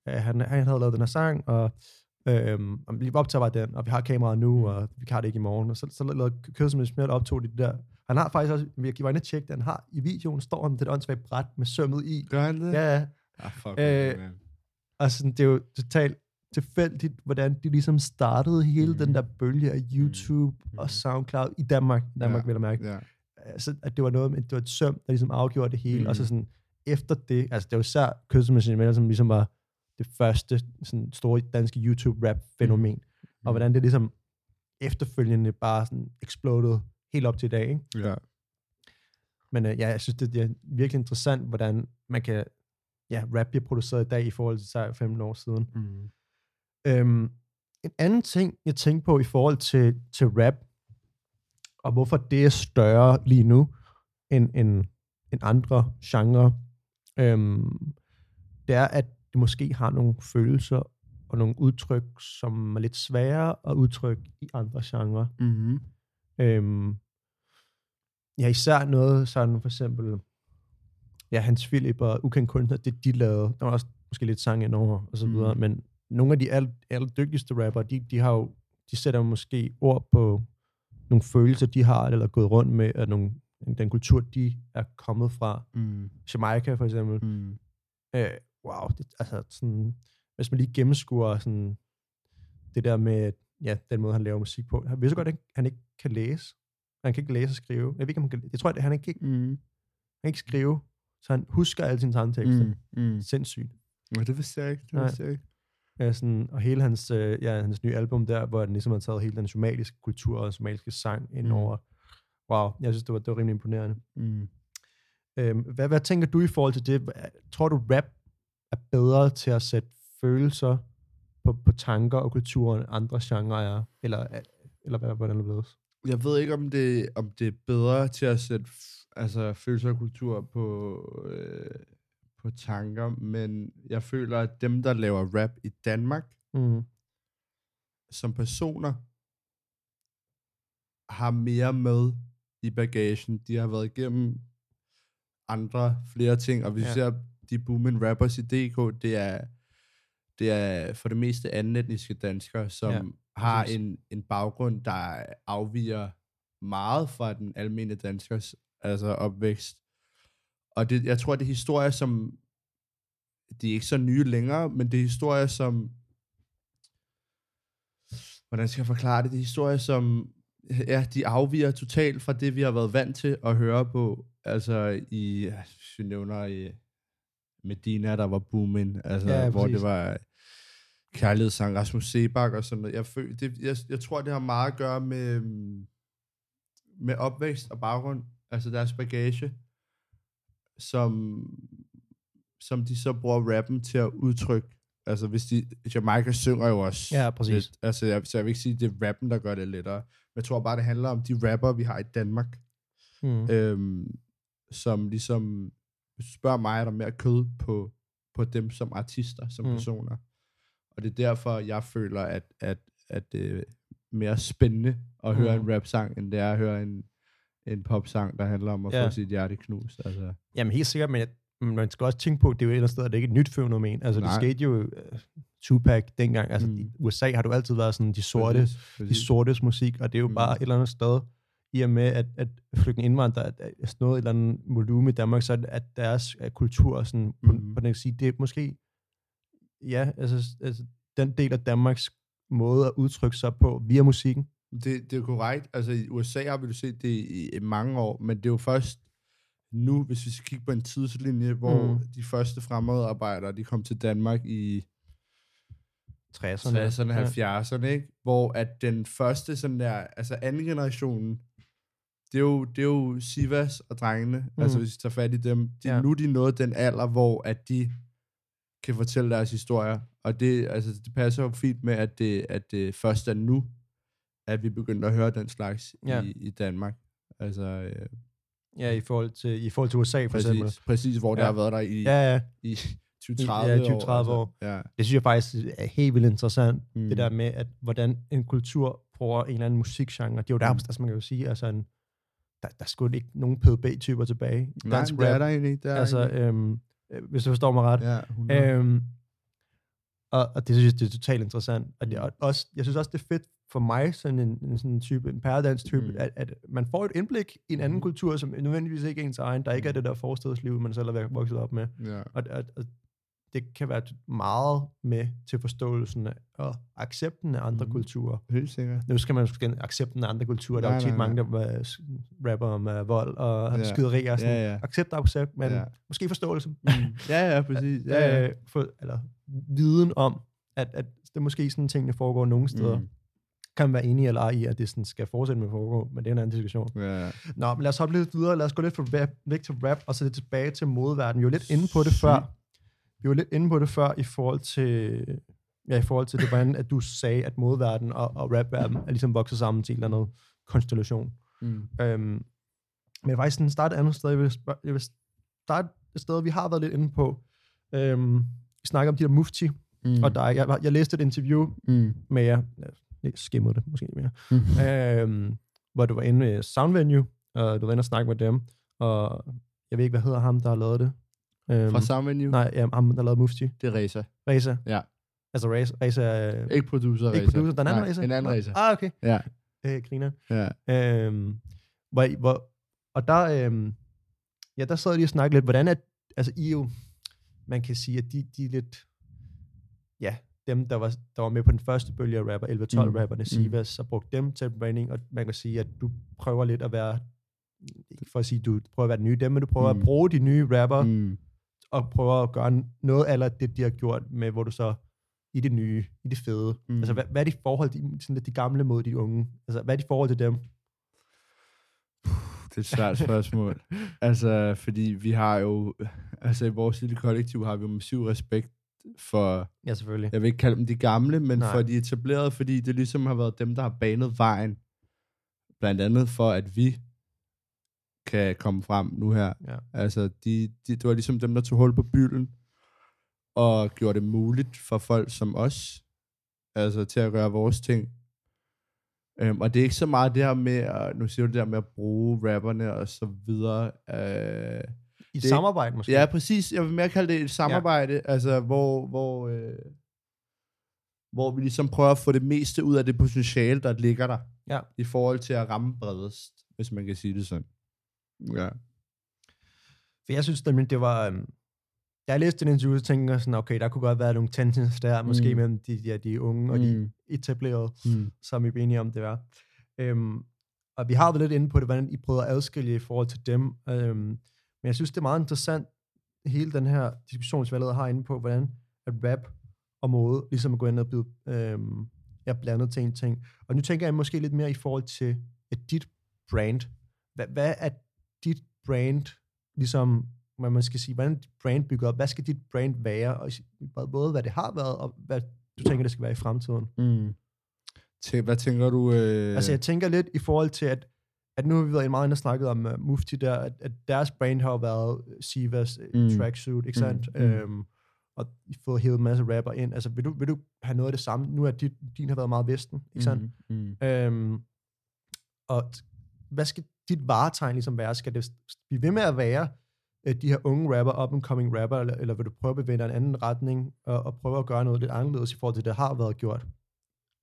Øh, han, han havde lavet den her sang, og øhm, og vi optager bare den, og vi har kameraet nu, og vi har det ikke i morgen. Og så, så lavede Kød som et smelt optog de der. Han har faktisk også, vi var inde og tjekke det, han har i videoen, står han med det åndssvagt bræt med sømmet i. Gør han det? Ja, ja. Ah, fuck, Øh, man. Altså, det er jo totalt tilfældigt, hvordan de ligesom startede hele Mhm. den der bølge af YouTube Mhm. og SoundCloud i Danmark. Danmark Ja. vil jeg mærke. Ja. Altså, at det var noget med, det var et søm, der ligesom afgjorde det hele. Mhm. Og så sådan, efter det, altså det var især Kødsemaskinen, som ligesom var det første sådan, store danske YouTube-rap-fænomen. Mhm. Og hvordan det ligesom efterfølgende bare sådan exploded helt op til i dag. Ikke? Ja. Men øh, ja, jeg synes, det, det er virkelig interessant, hvordan man kan, ja, rap bliver produceret i dag i forhold til så 15 år siden. Mm. Øhm, en anden ting, jeg tænkte på i forhold til, til rap, og hvorfor det er større lige nu end, end, end andre genrer, øhm, det er, at det måske har nogle følelser og nogle udtryk, som er lidt sværere at udtrykke i andre genrer. Mm-hmm. Øhm, ja, især noget sådan for eksempel, ja, Hans Philip og Ukendt Kunstner, det de lavede, der var også måske lidt sang indover og så Mm. videre, men nogle af de aller, aller dygtigste rapper, de, de har jo, de sætter måske ord på nogle følelser, de har, eller gået rundt med, af nogle, den kultur, de er kommet fra. Mm. Jamaica for eksempel. Mm. Øh, wow, det, altså sådan, hvis man lige gennemskuer sådan, det der med, ja, den måde, han laver musik på. Han ved så godt, at han ikke kan læse. Han kan ikke læse og skrive. Jeg ved ikke, om han kan, jeg tror, at han ikke, Mm. han kan ikke skrive, så han husker alle sine sangtekster. Mm. Mm. Sindssygt. Men det vidste jeg ikke. Det vidste jeg ikke. Ja, sådan, og hele hans, øh, ja, hans nye album der, hvor han ligesom har taget hele den somaliske kultur og somaliske sang ind Mm. over. Wow, jeg synes, det var, det var rimelig imponerende. Mm. Øhm, hvad, hvad tænker du i forhold til det? Tror du, rap er bedre til at sætte følelser på, på tanker og kulturer, end andre genrer er? Eller, eller hvad, hvordan det blevet? Jeg ved ikke, om det, om det er bedre til at sætte altså, følelser og kultur på, øh, på tanker, men jeg føler, at dem, der laver rap i Danmark, Mm. som personer, har mere med i bagagen. De har været igennem andre, flere ting, og hvis Ja. ser de booming rappers i DK, det er, det er for det meste andenetniske danskere, som Ja, har en, en baggrund, der afviger meget fra den almindelige danskers altså opvækst. Og det, jeg tror, det er historier, som de er ikke så nye længere, men det er historier, som hvordan skal jeg forklare det? Det er historier, som ja, de afviger totalt fra det, vi har været vant til at høre på. Altså i, vi nævner i Medina, der var booming, altså, Ja, hvor præcis. det var kærlighedssang, Rasmus Sebak og sådan noget. Jeg, føl, det, jeg, jeg tror, det har meget at gøre med, med opvækst og baggrund, altså deres bagage, som, som de så bruger rappen til at udtrykke. Altså hvis de, Jamaica synger jo også Ja, præcis. lidt, altså jeg, så jeg vil ikke sige, at det er rappen, der gør det lettere. Men jeg tror bare, det handler om de rapper, vi har i Danmark, Mm. øhm, som ligesom, spørger mig, er der mere kød på, på dem som artister, som Mm. mm. personer. Og det er derfor, jeg føler, at, at, at det er mere spændende at høre Mm. en rap-sang, end det er at høre en, en pop-sang, der handler om at Ja. få sit hjerte knust. Altså. Jamen helt sikkert, men man skal også tænke på, at det er jo et eller andet sted, at det ikke er et nyt fænomen. Altså Nej. det skete jo uh, Tupac dengang. Altså Mm. i USA har du altid været sådan de sorte, Præcis, de præcis. sortes musik, og det er jo mm. Mm. bare et eller andet sted, i og med, at, at flygtninge indvandrere at, at er noget et eller andet volumen i Danmark, så at deres uh, kultur, sådan, på, Mhm. på den kan sige, det er måske, ja, altså, altså den del af Danmarks måde at udtrykke sig på via musikken. Det, det er korrekt. Altså i USA har vi jo set det i, i mange år, men det er jo først nu, hvis vi skal kigge på en tidslinje, hvor Mm. de første fremmedarbejdere, de kom til Danmark i 60'erne. 60'erne, 70'erne, ikke? Hvor at den første sådan der, altså anden generationen, det er jo, det er jo Sivas og drengene, mm. altså hvis vi tager fat i dem, de, Ja. ja. nu er de nået den alder, hvor at de kan fortælle deres historier, og det, altså, det passer jo fint med, at det, at det først er nu, at vi begynder at høre den slags Ja. i, i Danmark. Altså, øh, Ja, i forhold til, i forhold til USA for eksempel. præcis, præcis, hvor det Ja. har været der i, Ja, ja. i 20-30 Ja, 20-30 år. år. Altså. Ja. Det synes jeg faktisk er helt vildt interessant. Mm. Det der med, at hvordan en kultur bruger en eller anden musikgenre. Det er jo der, Mm. altså man kan jo sige, altså en, der, der er sgu ikke nogen PDB-typer tilbage. Nej, Dansk det er der egentlig ikke. Det er der Altså, egentlig øhm, øh, hvis du forstår mig ret. ikke. ja, 100. Øhm, og, og det synes jeg, det er totalt interessant. Og, det, Mm. og også, jeg synes også, det er fedt for mig, sådan en, en sådan type, en pæredans type, mm. Mm. at, at man får et indblik i en anden Mm. kultur, som nødvendigvis ikke er ens egen, der ikke er Mm. det der forstedsliv, man selv er vokset op med. ja. Og, og, og det kan være meget med til forståelsen og accepten af andre mm. Kulturer. Helt sikkert. Nu skal man måske accepten af andre kulturer. Der er jo tit nej, mange, der rapper om uh, vold og ja. Skyderier. Sådan. Ja, ja. Accept og accept, men ja. Måske forståelse. ja, ja, præcis. Ja, ja. Øh, for, eller viden om, at, at det måske sådan tingene foregår nogle steder. Mm. Kan være enig eller ej i, at det sådan skal fortsætte med at foregå, men det er en anden diskussion. Ja. Nå, men lad os hoppe lidt videre. Lad os gå lidt fra rap, væk til rap, og så lidt tilbage til modeverdenen. Vi var lidt inde på det før. Vi var lidt inde på det før i forhold til, ja, i forhold til det, hvordan at du sagde, at modeverdenen og, og rapverden er ligesom vokset sammen til en eller anden konstellation. Mm. Øhm, men jeg vil faktisk starte et andet sted. Jeg vil, spørge, jeg vil starte et sted, vi har været lidt inde på. Øhm, vi snakker om de der mufti, Mm. og dig. Jeg, jeg læste et interview Mm. med jer. Jeg skimmede det måske mere. Mm. øhm, hvor du var inde med Soundvenue, og du var inde og snakke med dem. Og jeg ved ikke, hvad hedder ham, der har lavet det. Øhm, Fra Sound Venue? Nej, ja, ham, der lavet Mufti. Det er Reza. Reza. Ja. Altså Reza, Reza er... Ikke producer ikke Reza. producer, den anden Nej, Reza? En anden Reza. Ah, okay. Ja. Øh, griner. ja. Øhm, hvor, hvor, og der, øhm, ja, der sad de og snakkede lidt, hvordan at, altså I er jo, man kan sige, at de, de er lidt, ja, dem, der var, der var med på den første bølge af rapper, 11-12-rapperne, mm. Sivas, så brugte dem til branding, og man kan sige, at du prøver lidt at være, ikke for at sige, du prøver at være den nye dem, men du prøver mm. Mm. at bruge de nye rapper, mm. Mm. og prøver at gøre noget af det, de har gjort med, hvor du så i det nye, i det fede. Mm. Mm. Altså, hvad, hvad er de forhold, de, sådan lidt de gamle mod de unge? Altså, hvad er de forhold til dem? Det er et svært spørgsmål. altså, fordi vi har jo, altså i vores lille kollektiv har vi jo massiv respekt for, Ja, selvfølgelig. jeg vil ikke kalde dem de gamle, men Nej. for de etablerede, fordi det ligesom har været dem, der har banet vejen. Blandt andet for, at vi kan komme frem nu her. Ja. Altså, de, de, det var ligesom dem, der tog hul på bylden, og gjorde det muligt for folk som os, altså til at gøre vores ting. Um, og det er ikke så meget det her med, at, nu siger du det der med at bruge rapperne og så videre. Uh, I Det- samarbejde måske? ja, præcis. Jeg vil mere kalde det et samarbejde, ja. altså hvor, hvor, øh, hvor vi ligesom prøver at få det meste ud af det potentiale, der ligger der, Ja. i forhold til at ramme bredest, hvis man kan sige det sådan. Ja. For jeg synes nemlig, det var... Um, da jeg læste den interview, så tænkte jeg sådan, okay, der kunne godt være nogle tensions der, måske Mm. mellem de, ja, de unge og de Mm. etablerede, Mm. som vi er enige om, det var. Um, og vi har været lidt inde på det, hvordan I prøver at adskille i forhold til dem. Um, men jeg synes, det er meget interessant, hele den her diskussion, som vi allerede har inde på, hvordan at rap og mode ligesom er gået ind og blevet um, ja, blandet til en ting. Og nu tænker jeg måske lidt mere i forhold til at dit brand. Hvad, hvad er dit brand, ligesom, hvad man skal sige, hvordan er dit brand bygget op? Hvad skal dit brand være? Og både hvad det har været, og hvad du tænker, det skal være i fremtiden. Mm. Tæ- hvad tænker du? Øh... Altså jeg tænker lidt i forhold til, at, at nu har vi været meget inde og snakket om uh, Mufti der, at, at deres brand har jo været øh, Sivas mm. Mm. tracksuit, ikke sandt? Mm, mm. Øhm, og fået hævet en masse rapper ind. Altså vil du, vil du have noget af det samme? Nu er dit, din har været meget vesten, ikke sandt? Mm. Mm. Øhm, og hvad skal dit varetegn ligesom være? Skal det blive ved med at være øh, de her unge rapper, up and coming rapper, eller, eller vil du prøve at bevæge dig i en anden retning, og, og prøve at gøre noget lidt anderledes i forhold til det, der har været gjort?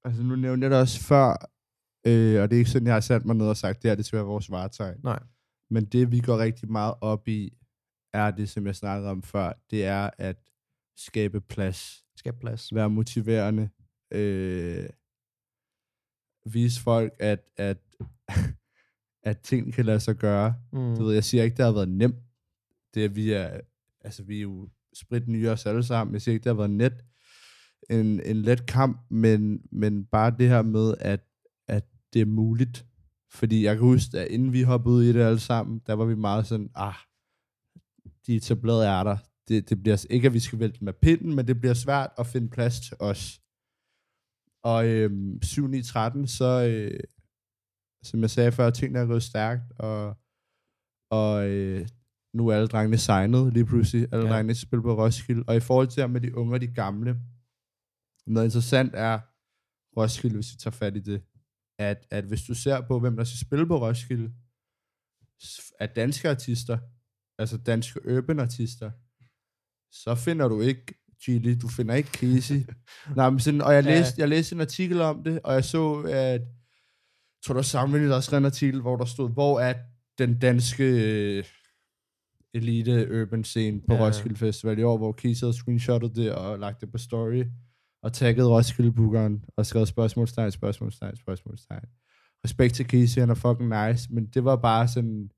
Altså nu nævnte jeg det også før, øh, og det er ikke sådan, jeg har sat mig ned og sagt, det her det skal være vores varetegn. Nej. Men det, vi går rigtig meget op i, er det, som jeg snakkede om før, det er at skabe plads, Skab plads. være motiverende, øh, vise folk, at, at, at ting kan lade sig gøre. Mm. Du ved, jeg siger ikke, det har været nemt. Det er, vi er, altså vi er jo sprit nye os alle sammen. Jeg siger ikke, det har været net. En, en let kamp, men, men bare det her med, at det er muligt. Fordi jeg kan huske, at inden vi hoppede ud i det alle sammen, der var vi meget sådan, ah, de etablerede er der. Det, det bliver ikke, at vi skal vælte med pinden, men det bliver svært at finde plads til os. Og øhm, 7-9-13, så, øh, som jeg sagde før, tingene er gået stærkt, og, og øh, nu er alle drengene signet lige pludselig. Alle Ja. ja. drengene spiller på Roskilde. Og i forhold til med de unge og de gamle, noget interessant er Roskilde, hvis vi tager fat i det, at, at hvis du ser på, hvem der skal spille på Roskilde, af danske artister, altså danske urban artister, så finder du ikke Chili, du finder ikke Casey. Nej, men sådan, og jeg læste, jeg læste en artikel om det, og jeg så, at jeg tror, der der skrev en artikel, hvor der stod, hvor er den danske øh, elite urban scene på Ja. Roskilde Festival i år, hvor Casey havde screenshottet det og lagt det på story, og tagget Roskilde Bookeren, og skrevet spørgsmålstegn, spørgsmålstegn, spørgsmålstegn. Respekt til Casey, han er fucking nice, men det var bare sådan,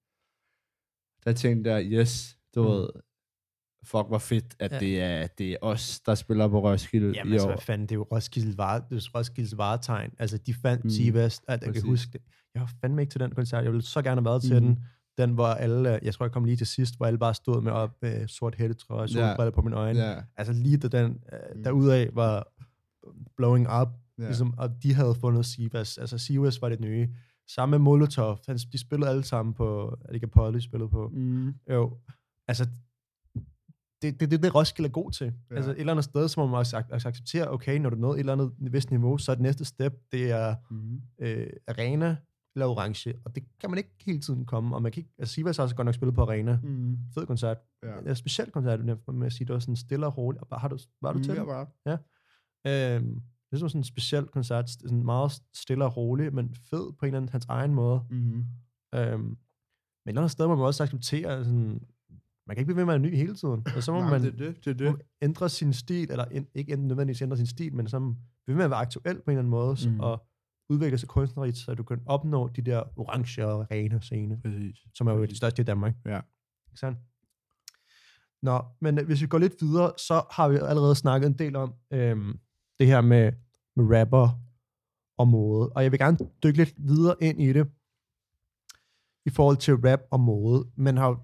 der tænkte jeg, yes, du Mm. mm. ved, fuck hvor fedt, at Ja. det, er, det er os, der spiller på Roskilde Jamen i altså, år. hvad fanden, det er jo Roskilde var, det er Roskildes varetegn. Altså, de fandt mm. Mm, Sivas, at jeg kan huske det. Jeg var fandme ikke til den koncert. Jeg ville så gerne have været til Mm. den. Den, hvor alle, øh, jeg tror, jeg kom lige til sidst, hvor alle bare stod med op øh, sort hættetrøje og Ja. solbriller på mine øjne. Ja, Altså lige da den øh, Mm. derudaf var blowing up, ja. ligesom, og de havde fundet Sivas. Altså Sivas var det nye. Samme med Molotov. Han, de spillede alle sammen på, er det ikke Apollo, de spillede på? Mm. Jo, altså, det det, det, det Roskilde er god til. Ja. Ja. Altså et eller andet sted, så må man også ac- altså, acceptere, okay, når du nåede et eller andet vist niveau, så er det næste step, det er Mm. øh, arena eller orange, og det kan man ikke hele tiden komme, og man kan ikke, altså Sivas har også godt nok spillet på arena, Mm. fed koncert, Ja. ja. speciel koncert, med at sige, det var sådan stille og roligt, og bare, har du, var du til ja, bare. Øhm, det var sådan en speciel koncert, sådan meget stille og rolig, men fed på en eller anden hans egen måde. Mm. Øhm, men et eller andet sted må man også acceptere, sådan, man kan ikke blive ved med at være ny hele tiden. Og så må Nej, man det det, det det. ændre sin stil, eller en, ikke nødvendigvis ændre sin stil, men så blive ved med at være aktuel på en eller anden måde, mm. Og udvikle sig kunstnerisk, så du kan opnå de der orange og rene scene, Præcis. som er jo de største i Danmark. Ja. Ikke sandt? Nå, men øh, hvis vi går lidt videre, så har vi allerede snakket en del om øhm, det her med, med rapper og mode. Og jeg vil gerne dykke lidt videre ind i det, i forhold til rap og mode. Man har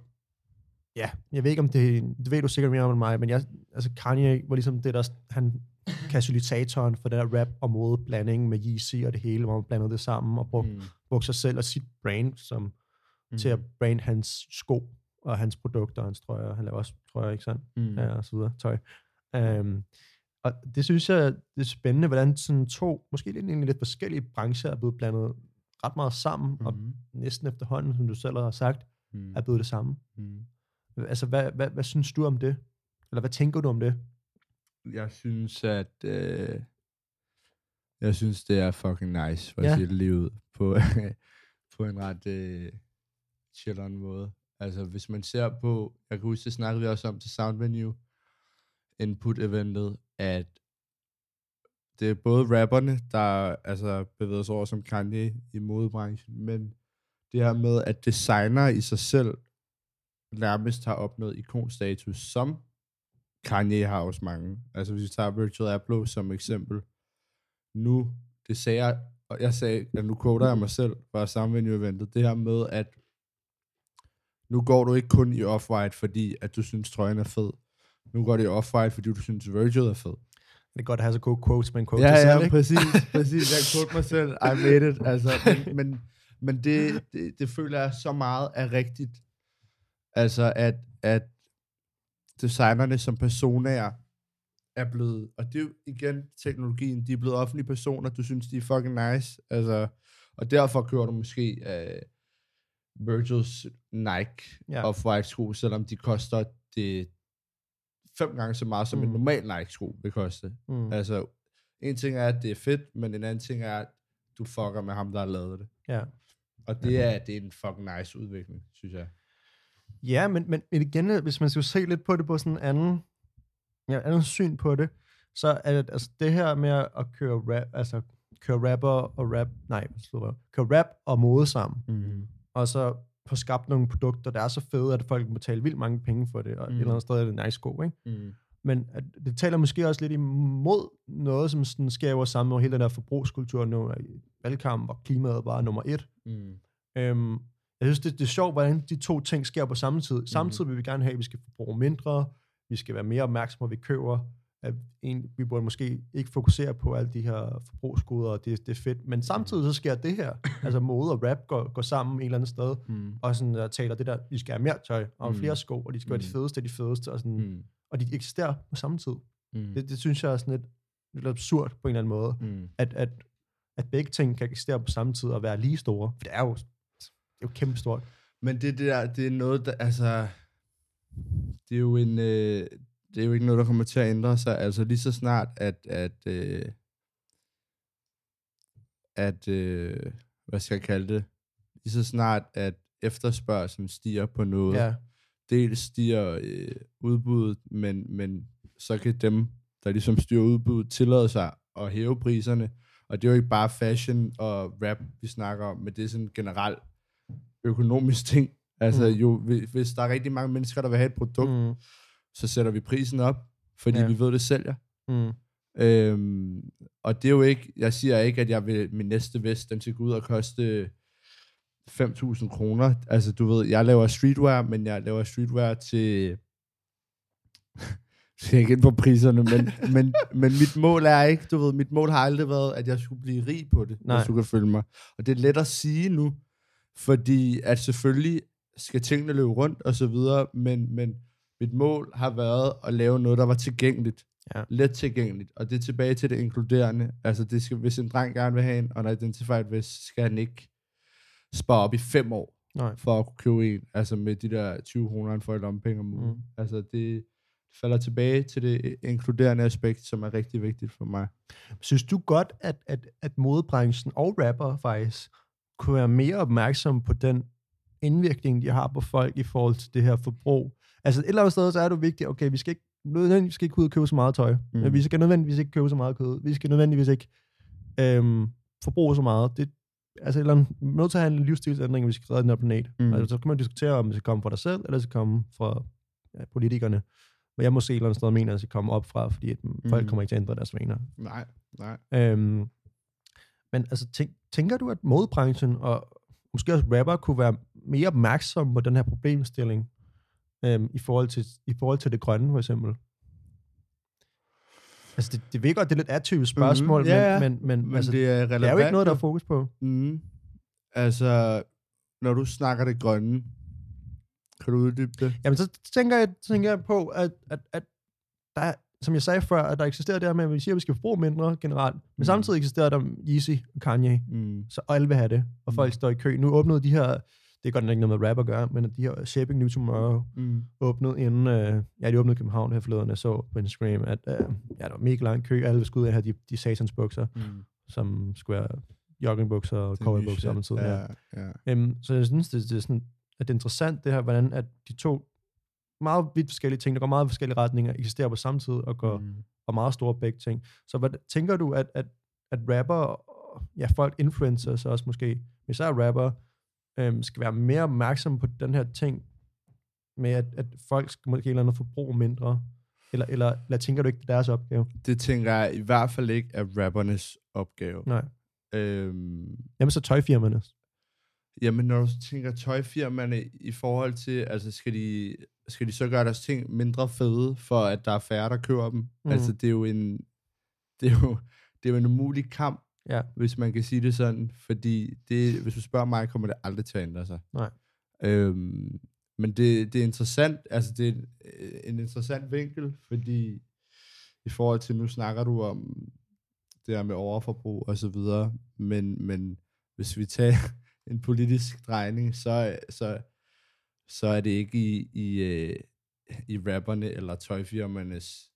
ja, jeg ved ikke om det, det ved du sikkert mere om end mig, men jeg, altså Kanye var ligesom det der, han katalytatoren for den der rap og mode blanding med Yeezy og det hele, hvor man blandede det sammen og brugte, Mm. brugte sig selv og sit brand som, mm. til at brand hans sko og hans produkter og hans trøjer. Han laver også trøjer, ikke sandt? Mm. Ja, og så videre. Tøj. Um, og det synes jeg, det er spændende, hvordan sådan to, måske lidt, egentlig lidt forskellige brancher er blevet blandet ret meget sammen, mm. og Mm. næsten efterhånden, som du selv har sagt, Mm. er blevet det samme. Mm. Altså, hvad, hvad, hvad synes du om det? Eller hvad tænker du om det? Jeg synes, at... Øh, jeg synes, det er fucking nice, for Ja. at sige det lige ud, på, på en ret øh, chilleren måde. Altså, hvis man ser på... Jeg kan huske, det snakkede vi også om til Sound Venue, input-eventet, at det er både rapperne, der altså, bevæger sig over som Kanye i modebranchen, men det her med, at designer i sig selv nærmest har opnået ikonstatus, som Kanye har også mange. Altså hvis vi tager Virtual Abloh som eksempel. Nu, det sagde jeg, og jeg sagde, at nu quoter jeg mig selv fra sammenvenue-eventet, det her med, at nu går du ikke kun i off-white, fordi at du synes, trøjen er fed. Nu går det off-white, fordi du synes, Virgil er fed. Det er godt at have så gode quotes, men quotes Ja, sig selv, ja, ikke? præcis, præcis. Jeg quote mig selv, I made it. Altså, men men, men det, det, det føler jeg så meget er rigtigt. Altså, at, at designerne som personer er blevet, og det er jo igen teknologien, de er blevet offentlige personer, du synes, de er fucking nice. Altså, og derfor kører du måske uh, Virgils Nike Ja. ja. Off-White sko, selvom de koster det fem gange så meget, som mm. en normal Nike sko vil koste. Mm. Altså, en ting er, at det er fedt, men en anden ting er, at du fucker med ham, der har lavet det. Ja. Og det er, det er en fucking nice udvikling, synes jeg. Ja, men, men igen, hvis man skal se lidt på det på sådan en anden, ja, anden syn på det, så er det altså det her med at køre rap, altså køre rapper og rap, nej, slå køre rap og mode sammen, Mm. og så få skabt nogle produkter, der er så fede, at folk må betale vildt mange penge for det, og mm. et eller andet sted er det nice go, ikke? Mm. Men at det taler måske også lidt imod noget, som sådan sker i vores samfund, hele den der forbrugskultur nu, i valgkamp, hvor klimaet bare er nummer et. Mm. Øhm, jeg synes, det, det er sjovt, hvordan de to ting sker på samme tid. Samtidig vil vi gerne have, at vi skal forbruge mindre, vi skal være mere opmærksomme på, hvad vi køber. At en, vi burde måske ikke fokusere på alle de her forbrugsgoder, og det, det er fedt. Men samtidig så sker det her. Altså mode og rap går, går sammen et eller andet sted, Mm. og sådan der taler det der, vi skal have mere tøj, og Mm. flere sko, og de skal være de Mm. fedeste af de fedeste, og, sådan, Mm. og de eksisterer på samme tid. Mm. Det, det synes jeg er sådan lidt, lidt absurd på en eller anden måde, Mm. at, at, at begge ting kan eksistere på samme tid og være lige store. For det er jo, det er jo kæmpe stort. Men det der, det er noget, der, altså, det er jo en, øh, det er jo ikke noget, der kommer til at ændre sig. Altså lige så snart, at, at, øh, at øh, hvad skal jeg kalde det, lige så snart, at efterspørgselen stiger på noget, Ja, dels stiger øh, udbuddet, men, men så kan dem, der ligesom styrer udbuddet, tillade sig at hæve priserne. Og det er jo ikke bare fashion og rap, vi snakker om, men det er sådan generelt økonomisk ting. Altså Mm. jo, hvi- hvis der er rigtig mange mennesker, der vil have et produkt, mm. Så sætter vi prisen op, fordi Ja. vi ved, det sælger. mm, Øhm, og det er jo ikke, jeg siger ikke, at jeg vil, min næste vest, den skal gå ud og koste 5.000 kroner. Altså du ved, jeg laver streetwear, men jeg laver streetwear til, jeg ikke ind på priserne, men, men, men mit mål er ikke, du ved, mit mål har aldrig været, at jeg skulle blive rig på det, Nej. hvis du kan følge mig. Og det er let at sige nu, fordi at selvfølgelig skal tingene løbe rundt og så videre, men, men mit mål har været at lave noget, der var tilgængeligt. Ja. Let tilgængeligt. Og det er tilbage til det inkluderende. Altså, det skal, hvis en dreng gerne vil have en unidentified vest, skal han ikke spare op i fem år nej. for at kunne købe en. Altså med de der 20 kroner, han får i lommepenge om ugen. Mm. Mm. Altså, det falder tilbage til det inkluderende aspekt, som er rigtig vigtigt for mig. Synes du godt, at, at, at modebranchen og rapper faktisk kunne være mere opmærksom på den indvirkning, de har på folk i forhold til det her forbrug? Altså et eller andet sted, så er det vigtigt, okay, vi skal ikke nødvendigvis skal ikke ud og købe så meget tøj. Mm. Vi skal nødvendigvis ikke købe så meget kød. Vi skal nødvendigvis ikke øhm, forbruge så meget. Det, altså et eller andet, vi er nødt til at have en livsstilsændring, hvis vi skal redde den her planet. Mm. Altså, så kan man diskutere, om det skal komme fra dig selv, eller det skal komme fra ja, politikerne. Men jeg måske et eller andet sted mener, at det skal komme op fra, fordi at mm. folk Mm. kommer ikke til at ændre deres vaner. Nej, nej. Øhm, men altså, tænk, tænker du, at modebranchen og måske også rapper kunne være mere opmærksom på den her problemstilling øhm, i, forhold til, i forhold til det grønne, for eksempel? Altså, det, det ved godt, det er lidt atypisk spørgsmål, Mhm, ja, ja. men, men, men Men altså, det er relevant. det er jo ikke noget, der er fokus på. Mm. Altså, når du snakker det grønne, kan du uddybe det? Jamen, så tænker jeg, tænker jeg på, at, at, at der er, som jeg sagde før, at der eksisterer det her med, at vi siger, at vi skal forbruge mindre generelt, men Mm. samtidig eksisterer der Yeezy og Kanye, Mm. så alle vil have det, og Mm. folk står i kø. Nu åbnede de her, det er godt nok ikke noget med rap at gøre, men at de her Shaping New Tomorrow Mm. åbnede inden, øh, ja, de åbnede i København her forleden, jeg så på Instagram, at øh, ja, der var mega lang kø, alle skulle ud af have de, de satans bukser, Mm. som skulle være joggingbukser og er cowboybukser niche. samtidig. Ja. Ja, ja. Øhm, så jeg synes, det, det er sådan, at det er interessant det her, hvordan at de to meget vidt forskellige ting, der går meget forskellige retninger, eksisterer på samme tid og går Mm. og meget store begge ting. Så hvad, tænker du, at, at, at rapper, ja folk, influencers også måske, jeg er rapper, øhm, skal være mere opmærksomme på den her ting, med at, at folk skal måske et eller andet forbruge mindre? Eller, eller, eller tænker du ikke, det er deres opgave? Det tænker jeg i hvert fald ikke er rappernes opgave. Nej. Øhm, Jamen så tøjfirmaerne. jamen, når du tænker tøjfirmaerne i forhold til, altså skal de, skal de så gøre deres ting mindre fede, for at der er færre, der køber dem? Mm. Altså, det er jo en, det er jo, det er jo en umulig kamp, Ja. hvis man kan sige det sådan, fordi det, hvis du spørger mig, kommer det aldrig til at ændre sig. Nej. Øhm, men det, det er interessant, altså det er en, øh, en interessant vinkel, fordi i forhold til, nu snakker du om det her med overforbrug og så videre, men, men hvis vi tager en politisk drejning, så, så, så er det ikke i, i, øh, i rapperne eller tøjfirmaernes,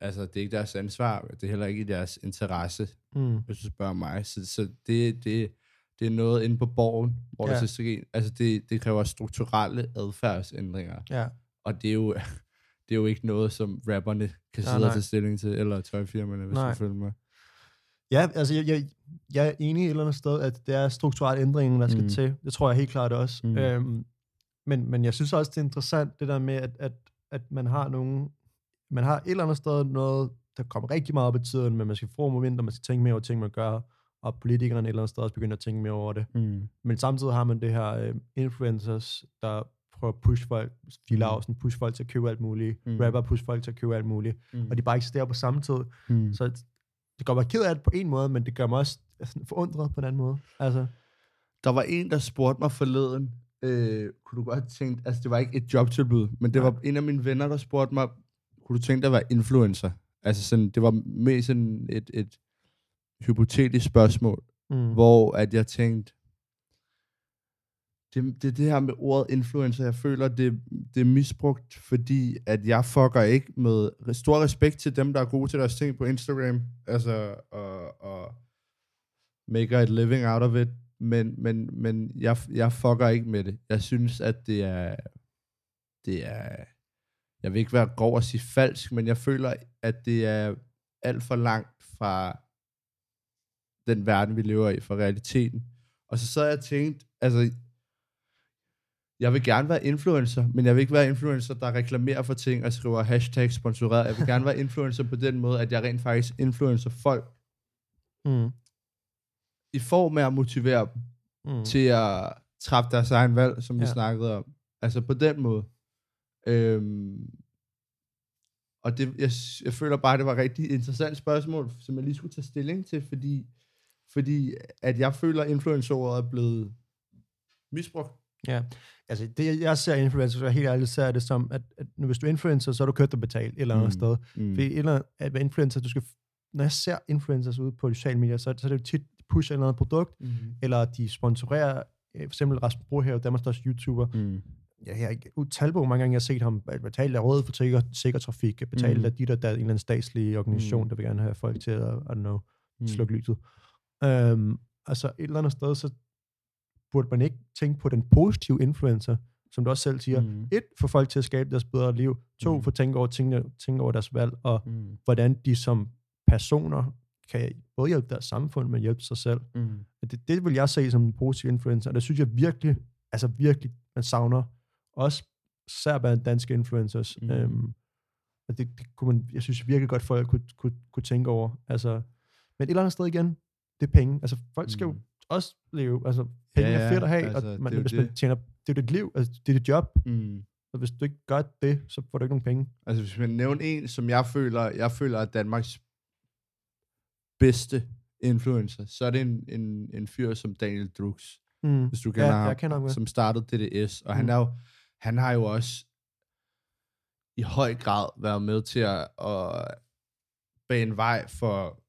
altså det er ikke deres ansvar, det er heller ikke i deres interesse, Mm. hvis du spørger mig. Så, så det, det, det er noget inde på borgen, hvor ja. Der skal altså det, det kræver strukturelle adfærdsændringer. Ja. Og det er jo, det er jo ikke noget, som rapperne kan Nej, sidde og nej. tage stilling til, eller tøjfirmaerne, hvis Nej. du følger mig. Ja, altså jeg, jeg, jeg er enig et eller andet sted, at det er strukturelle ændringer, der skal Mm. til. Det tror jeg helt klart også. Mm. Øhm, men, men jeg synes også, det er interessant, det der med, at, at, at man har nogle, man har et eller andet sted noget, der kommer rigtig meget op i tiden, men man skal få momenter, man skal tænke mere over ting, man gør, og politikerne et eller andet sted også begynder at tænke mere over det. Mm. Men samtidig har man det her øh, influencers, der prøver at push folk, Filausen, push folk til at købe alt muligt, Mm. mm. rapper push folk til at købe alt muligt, Mm. og de bare eksisterer på samme tid. mm. Så det gør mig ked af det på en måde, men det gør mig også sådan forundret på en anden måde. Altså, Der var en, der spurgte mig forleden, øh, kunne du godt tænkt, altså det var ikke et jobtilbud, men det Nej. var en af mine venner, der spurgte mig, kunne du tænke dig at være influencer? Altså sådan, det var mest sådan et, et hypotetisk spørgsmål, mm. hvor at jeg tænkte, det, det, det her med ordet influencer, jeg føler, det, det er misbrugt, fordi at jeg fucker ikke med stor respekt til dem, der er gode til deres ting på Instagram, altså, og, og make a living out of it, men, men, men jeg, jeg fucker ikke med det. Jeg synes, at det er, det er, jeg vil ikke være grov og sige falsk, men jeg føler, at det er alt for langt fra den verden, vi lever i, fra realiteten. Og så sad jeg og tænkte, altså, jeg vil gerne være influencer, men jeg vil ikke være influencer, der reklamerer for ting og skriver hashtag sponsoreret. Jeg vil gerne være influencer på den måde, at jeg rent faktisk influencer folk Mm. i form af at motivere dem Mm. til at træffe deres egen valg, som vi Ja. snakkede om. Altså på den måde. Øhm, og det, jeg, jeg føler bare, det var et rigtig interessant spørgsmål, som jeg lige skulle tage stilling til, fordi, fordi at jeg føler, at influencerordet er blevet misbrugt. Ja, altså det, jeg ser influencer, så jeg helt ærligt ser det som, at, at hvis du er influencer, så er du kørt og betalt et eller andet Mm. sted. Mm. Fordi et eller andet, at være influencer, du skal, når jeg ser influencers ude på sociale medier, så, så er det jo tit, de pusher et eller andet produkt, Mm. eller de sponsorerer, øh, for eksempel Rasmus Brohave, Danmarks største YouTuber, Mm. Jeg ikke utal på, hvor mange gange jeg har set ham betale af rådet for sikker, sikker trafik, betale Mhm. af de der, der er en eller anden statslig organisation, Mhm. der vil gerne have folk til at, I don't know, Mm. slukke lyset. Um, altså et eller andet sted, så burde man ikke tænke på den positive influencer, som du også selv siger. Mm. Et, få folk til at skabe deres bedre liv. To, Mhm. få tænke over, tænke, tænke over deres valg, og Mm. hvordan de som personer kan både hjælpe deres samfund, men hjælpe sig selv. Mm. Det, det vil jeg se som en positiv influencer, og det synes jeg virkelig, altså virkelig, man savner. Også især blandt danske influencers. Mm. Øhm, og det, det kunne man, jeg synes virkelig godt, folk kunne, kunne, kunne tænke over. Altså, men et eller andet sted igen, det er penge. Altså, folk skal jo Mm. også leve. Altså, penge Ja, er fedt at have, altså, og det man, jo hvis man det. tjener, det er jo dit liv, altså, det er dit job. Mm. Og hvis du ikke gør det, så får du ikke nogen penge. Altså hvis man nævner en, som jeg føler, jeg føler er Danmarks bedste influencer, så er det en, en, en fyr som Daniel Drux, Mm. hvis du kender Ja, ham, kender ham som startede DDS, og han, Mm. er jo, han har jo også i høj grad været med til at, at bane vej for,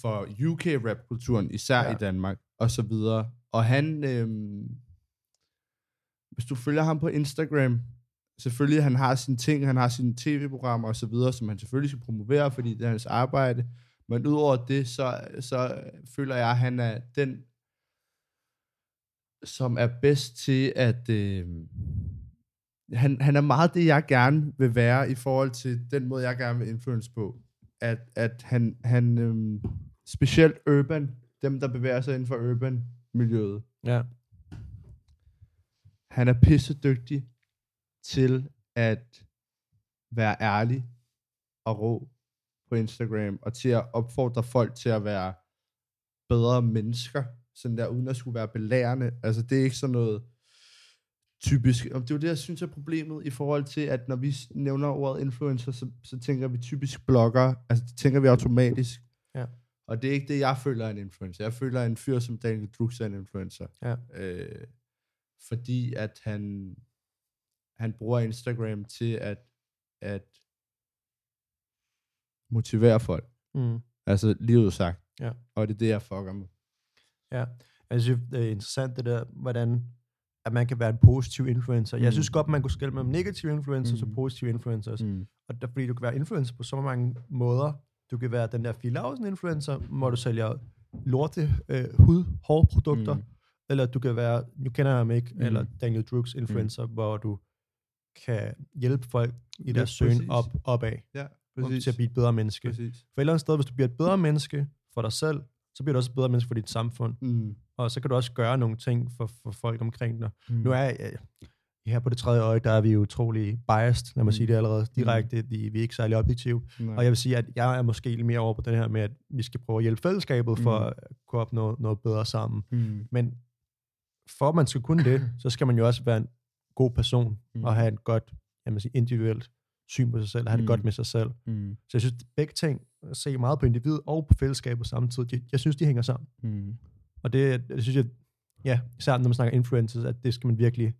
for UK-rap-kulturen, især Ja. i Danmark, og så videre. Og han, øhm, hvis du følger ham på Instagram, selvfølgelig han har sine ting, han har sine tv-programmer og så videre, som han selvfølgelig skal promovere, fordi det er hans arbejde. Men udover det, så, så føler jeg, at han er den, som er bedst til at... Øh, han, han er meget det, jeg gerne vil være i forhold til den måde, jeg gerne vil influence på. At, at han, han øhm, specielt urban, dem der bevæger sig inden for urban miljøet, Ja. han er pisse dygtig til at være ærlig og rå på Instagram, og til at opfordre folk til at være bedre mennesker, sådan der, uden at skulle være belærende. Altså, det er ikke sådan noget typisk. Og det er jo det, jeg synes er problemet i forhold til, at når vi nævner ordet influencer, så, så tænker vi typisk blogger. Altså, det tænker vi automatisk. Ja. Og det er ikke det, jeg føler er en influencer. Jeg føler, en fyr som Daniel Drux er en influencer. Ja. Øh, fordi at han, han bruger Instagram til at, at motivere folk. Mm. Altså livet sagt. Ja. Og det er det, jeg fucker med. Ja, jeg synes, det er interessant det der, hvordan at man kan være en positiv influencer. Jeg Mm. synes godt, man kunne skille mellem negative influencers Mm. og positive influencers. Mm. Og der, fordi du kan være influencer på så mange måder. Du kan være den der Filausen influencer, hvor du sælger lorte øh, hud, hårprodukter. Mm. Eller du kan være, nu kender jeg ham ikke, Mm. eller Daniel Drux influencer, hvor du kan hjælpe folk i Ja, deres søgen præcis. op, opad, Ja, op præcis. til at blive et bedre menneske. præcis. For et eller andet sted, hvis du bliver et bedre menneske for dig selv, så bliver du også bedre menneske for dit samfund. Mm. Og så kan du også gøre nogle ting for, for folk omkring dig. Mm. Nu er jeg, her på det tredje øje, der er vi utrolig biased, lad mig Mm. sige det allerede direkte. Vi, vi er ikke særlig objektive. Nej. Og jeg vil sige, at jeg er måske lidt mere over på den her med, at vi skal prøve at hjælpe fællesskabet for Mm. at kunne opnå noget bedre sammen. Mm. Men for at man skal kunne det, så skal man jo også være en god person Mm. og have et godt jeg vil sige, individuelt syn på sig selv, og have det Mm. godt med sig selv. Mm. Så jeg synes, at begge ting, at se meget på individet og på fællesskabet samtidig, de- jeg synes, de hænger sammen. Mm. Og det, det synes jeg, ja, især når man snakker influencers, at det skal man virkelig,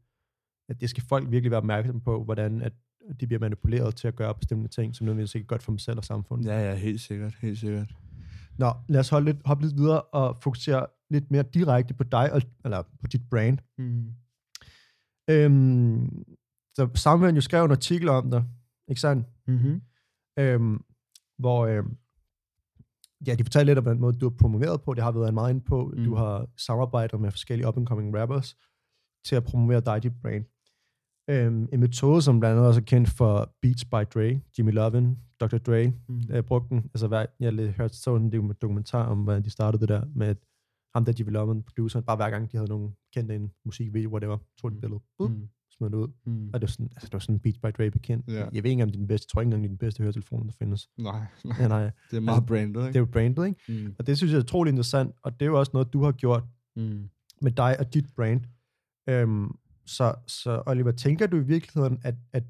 at det skal folk virkelig være opmærksom på, hvordan at de bliver manipuleret til at gøre bestemte ting, som nødvendigvis ikke er godt for dem selv og samfundet. Ja, ja, helt sikkert, helt sikkert. Nå, lad os holde lidt, hoppe lidt videre og fokusere lidt mere direkte på dig, og, eller på dit brand. Mm. Øhm, så Samvand jo skrev en artikel om dig, ikke sandt? Mm-hmm. Øhm, hvor øhm, ja, de fortalte lidt om den måde, du har promoveret på. Det har været meget inde på. Mm. Du Mm. har samarbejdet med forskellige up-and-coming rappers til at promovere dig, dit brand. Øhm, en metode, som blandt andet også er kendt for Beats by Dre, Jimmy Lovin, Dr. Dre, Mm. jeg brugte den. Altså, hver, jeg hørt så en dokum- dokumentar om, hvordan de startede det der med, at ham der Jimmy Lovin, produceren, bare hver gang de havde nogen kendt en musikvideo, whatever, tog de et billede, mm. Smed det ud. Mm. Og det var sådan, altså, det var sådan Beats by Dre bekendt. Ja. Jeg ved ikke om det er den bedste, jeg tror ikke engang, det er den bedste høretelefon, der findes. Nej, nej, Ja, nej, det er meget Altså, brandet, det er ikke? jo brandet, ikke? Mm. Og det synes jeg er utrolig interessant, og det er jo også noget, du har gjort Mm. med dig og dit brand. Øhm, så, så Oliver, tænker du i virkeligheden, at, at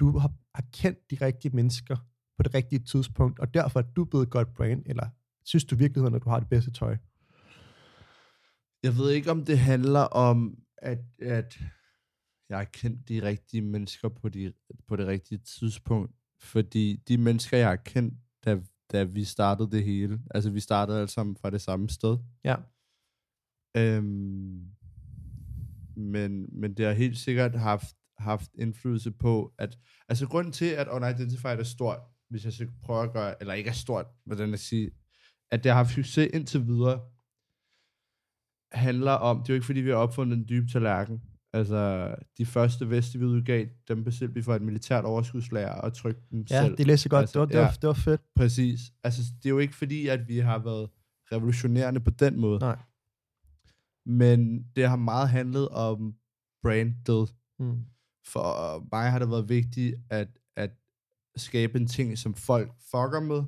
du har, har kendt de rigtige mennesker på det rigtige tidspunkt, og derfor er du blevet et godt brand, eller synes du i virkeligheden, at du har det bedste tøj? Jeg ved ikke, om det handler om, at, at jeg har kendt de rigtige mennesker på, de, på det rigtige tidspunkt. Fordi de mennesker, jeg har kendt, da, da vi startede det hele, altså vi startede alle sammen fra det samme sted. Ja. Øhm, men, men det har helt sikkert haft, haft indflydelse på, at, altså grunden til, at Unidentified er stort, hvis jeg skal prøve at gøre, eller ikke er stort, hvordan jeg sige, at det har haft succes indtil videre, handler om, det er jo ikke fordi, vi har opfundet den dybe tallerken. Altså, de første veste, vi udgav, dem bestilte vi for et militært overskudslager og trykte dem Ja, selv. det læste jeg godt. Altså, det, var, det, var, ja. det var fedt. Præcis. Altså, det er jo ikke fordi, at vi har været revolutionerende på den måde. Nej. Men det har meget handlet om brandet. Mm. For mig har det været vigtigt at, at skabe en ting, som folk fucker med,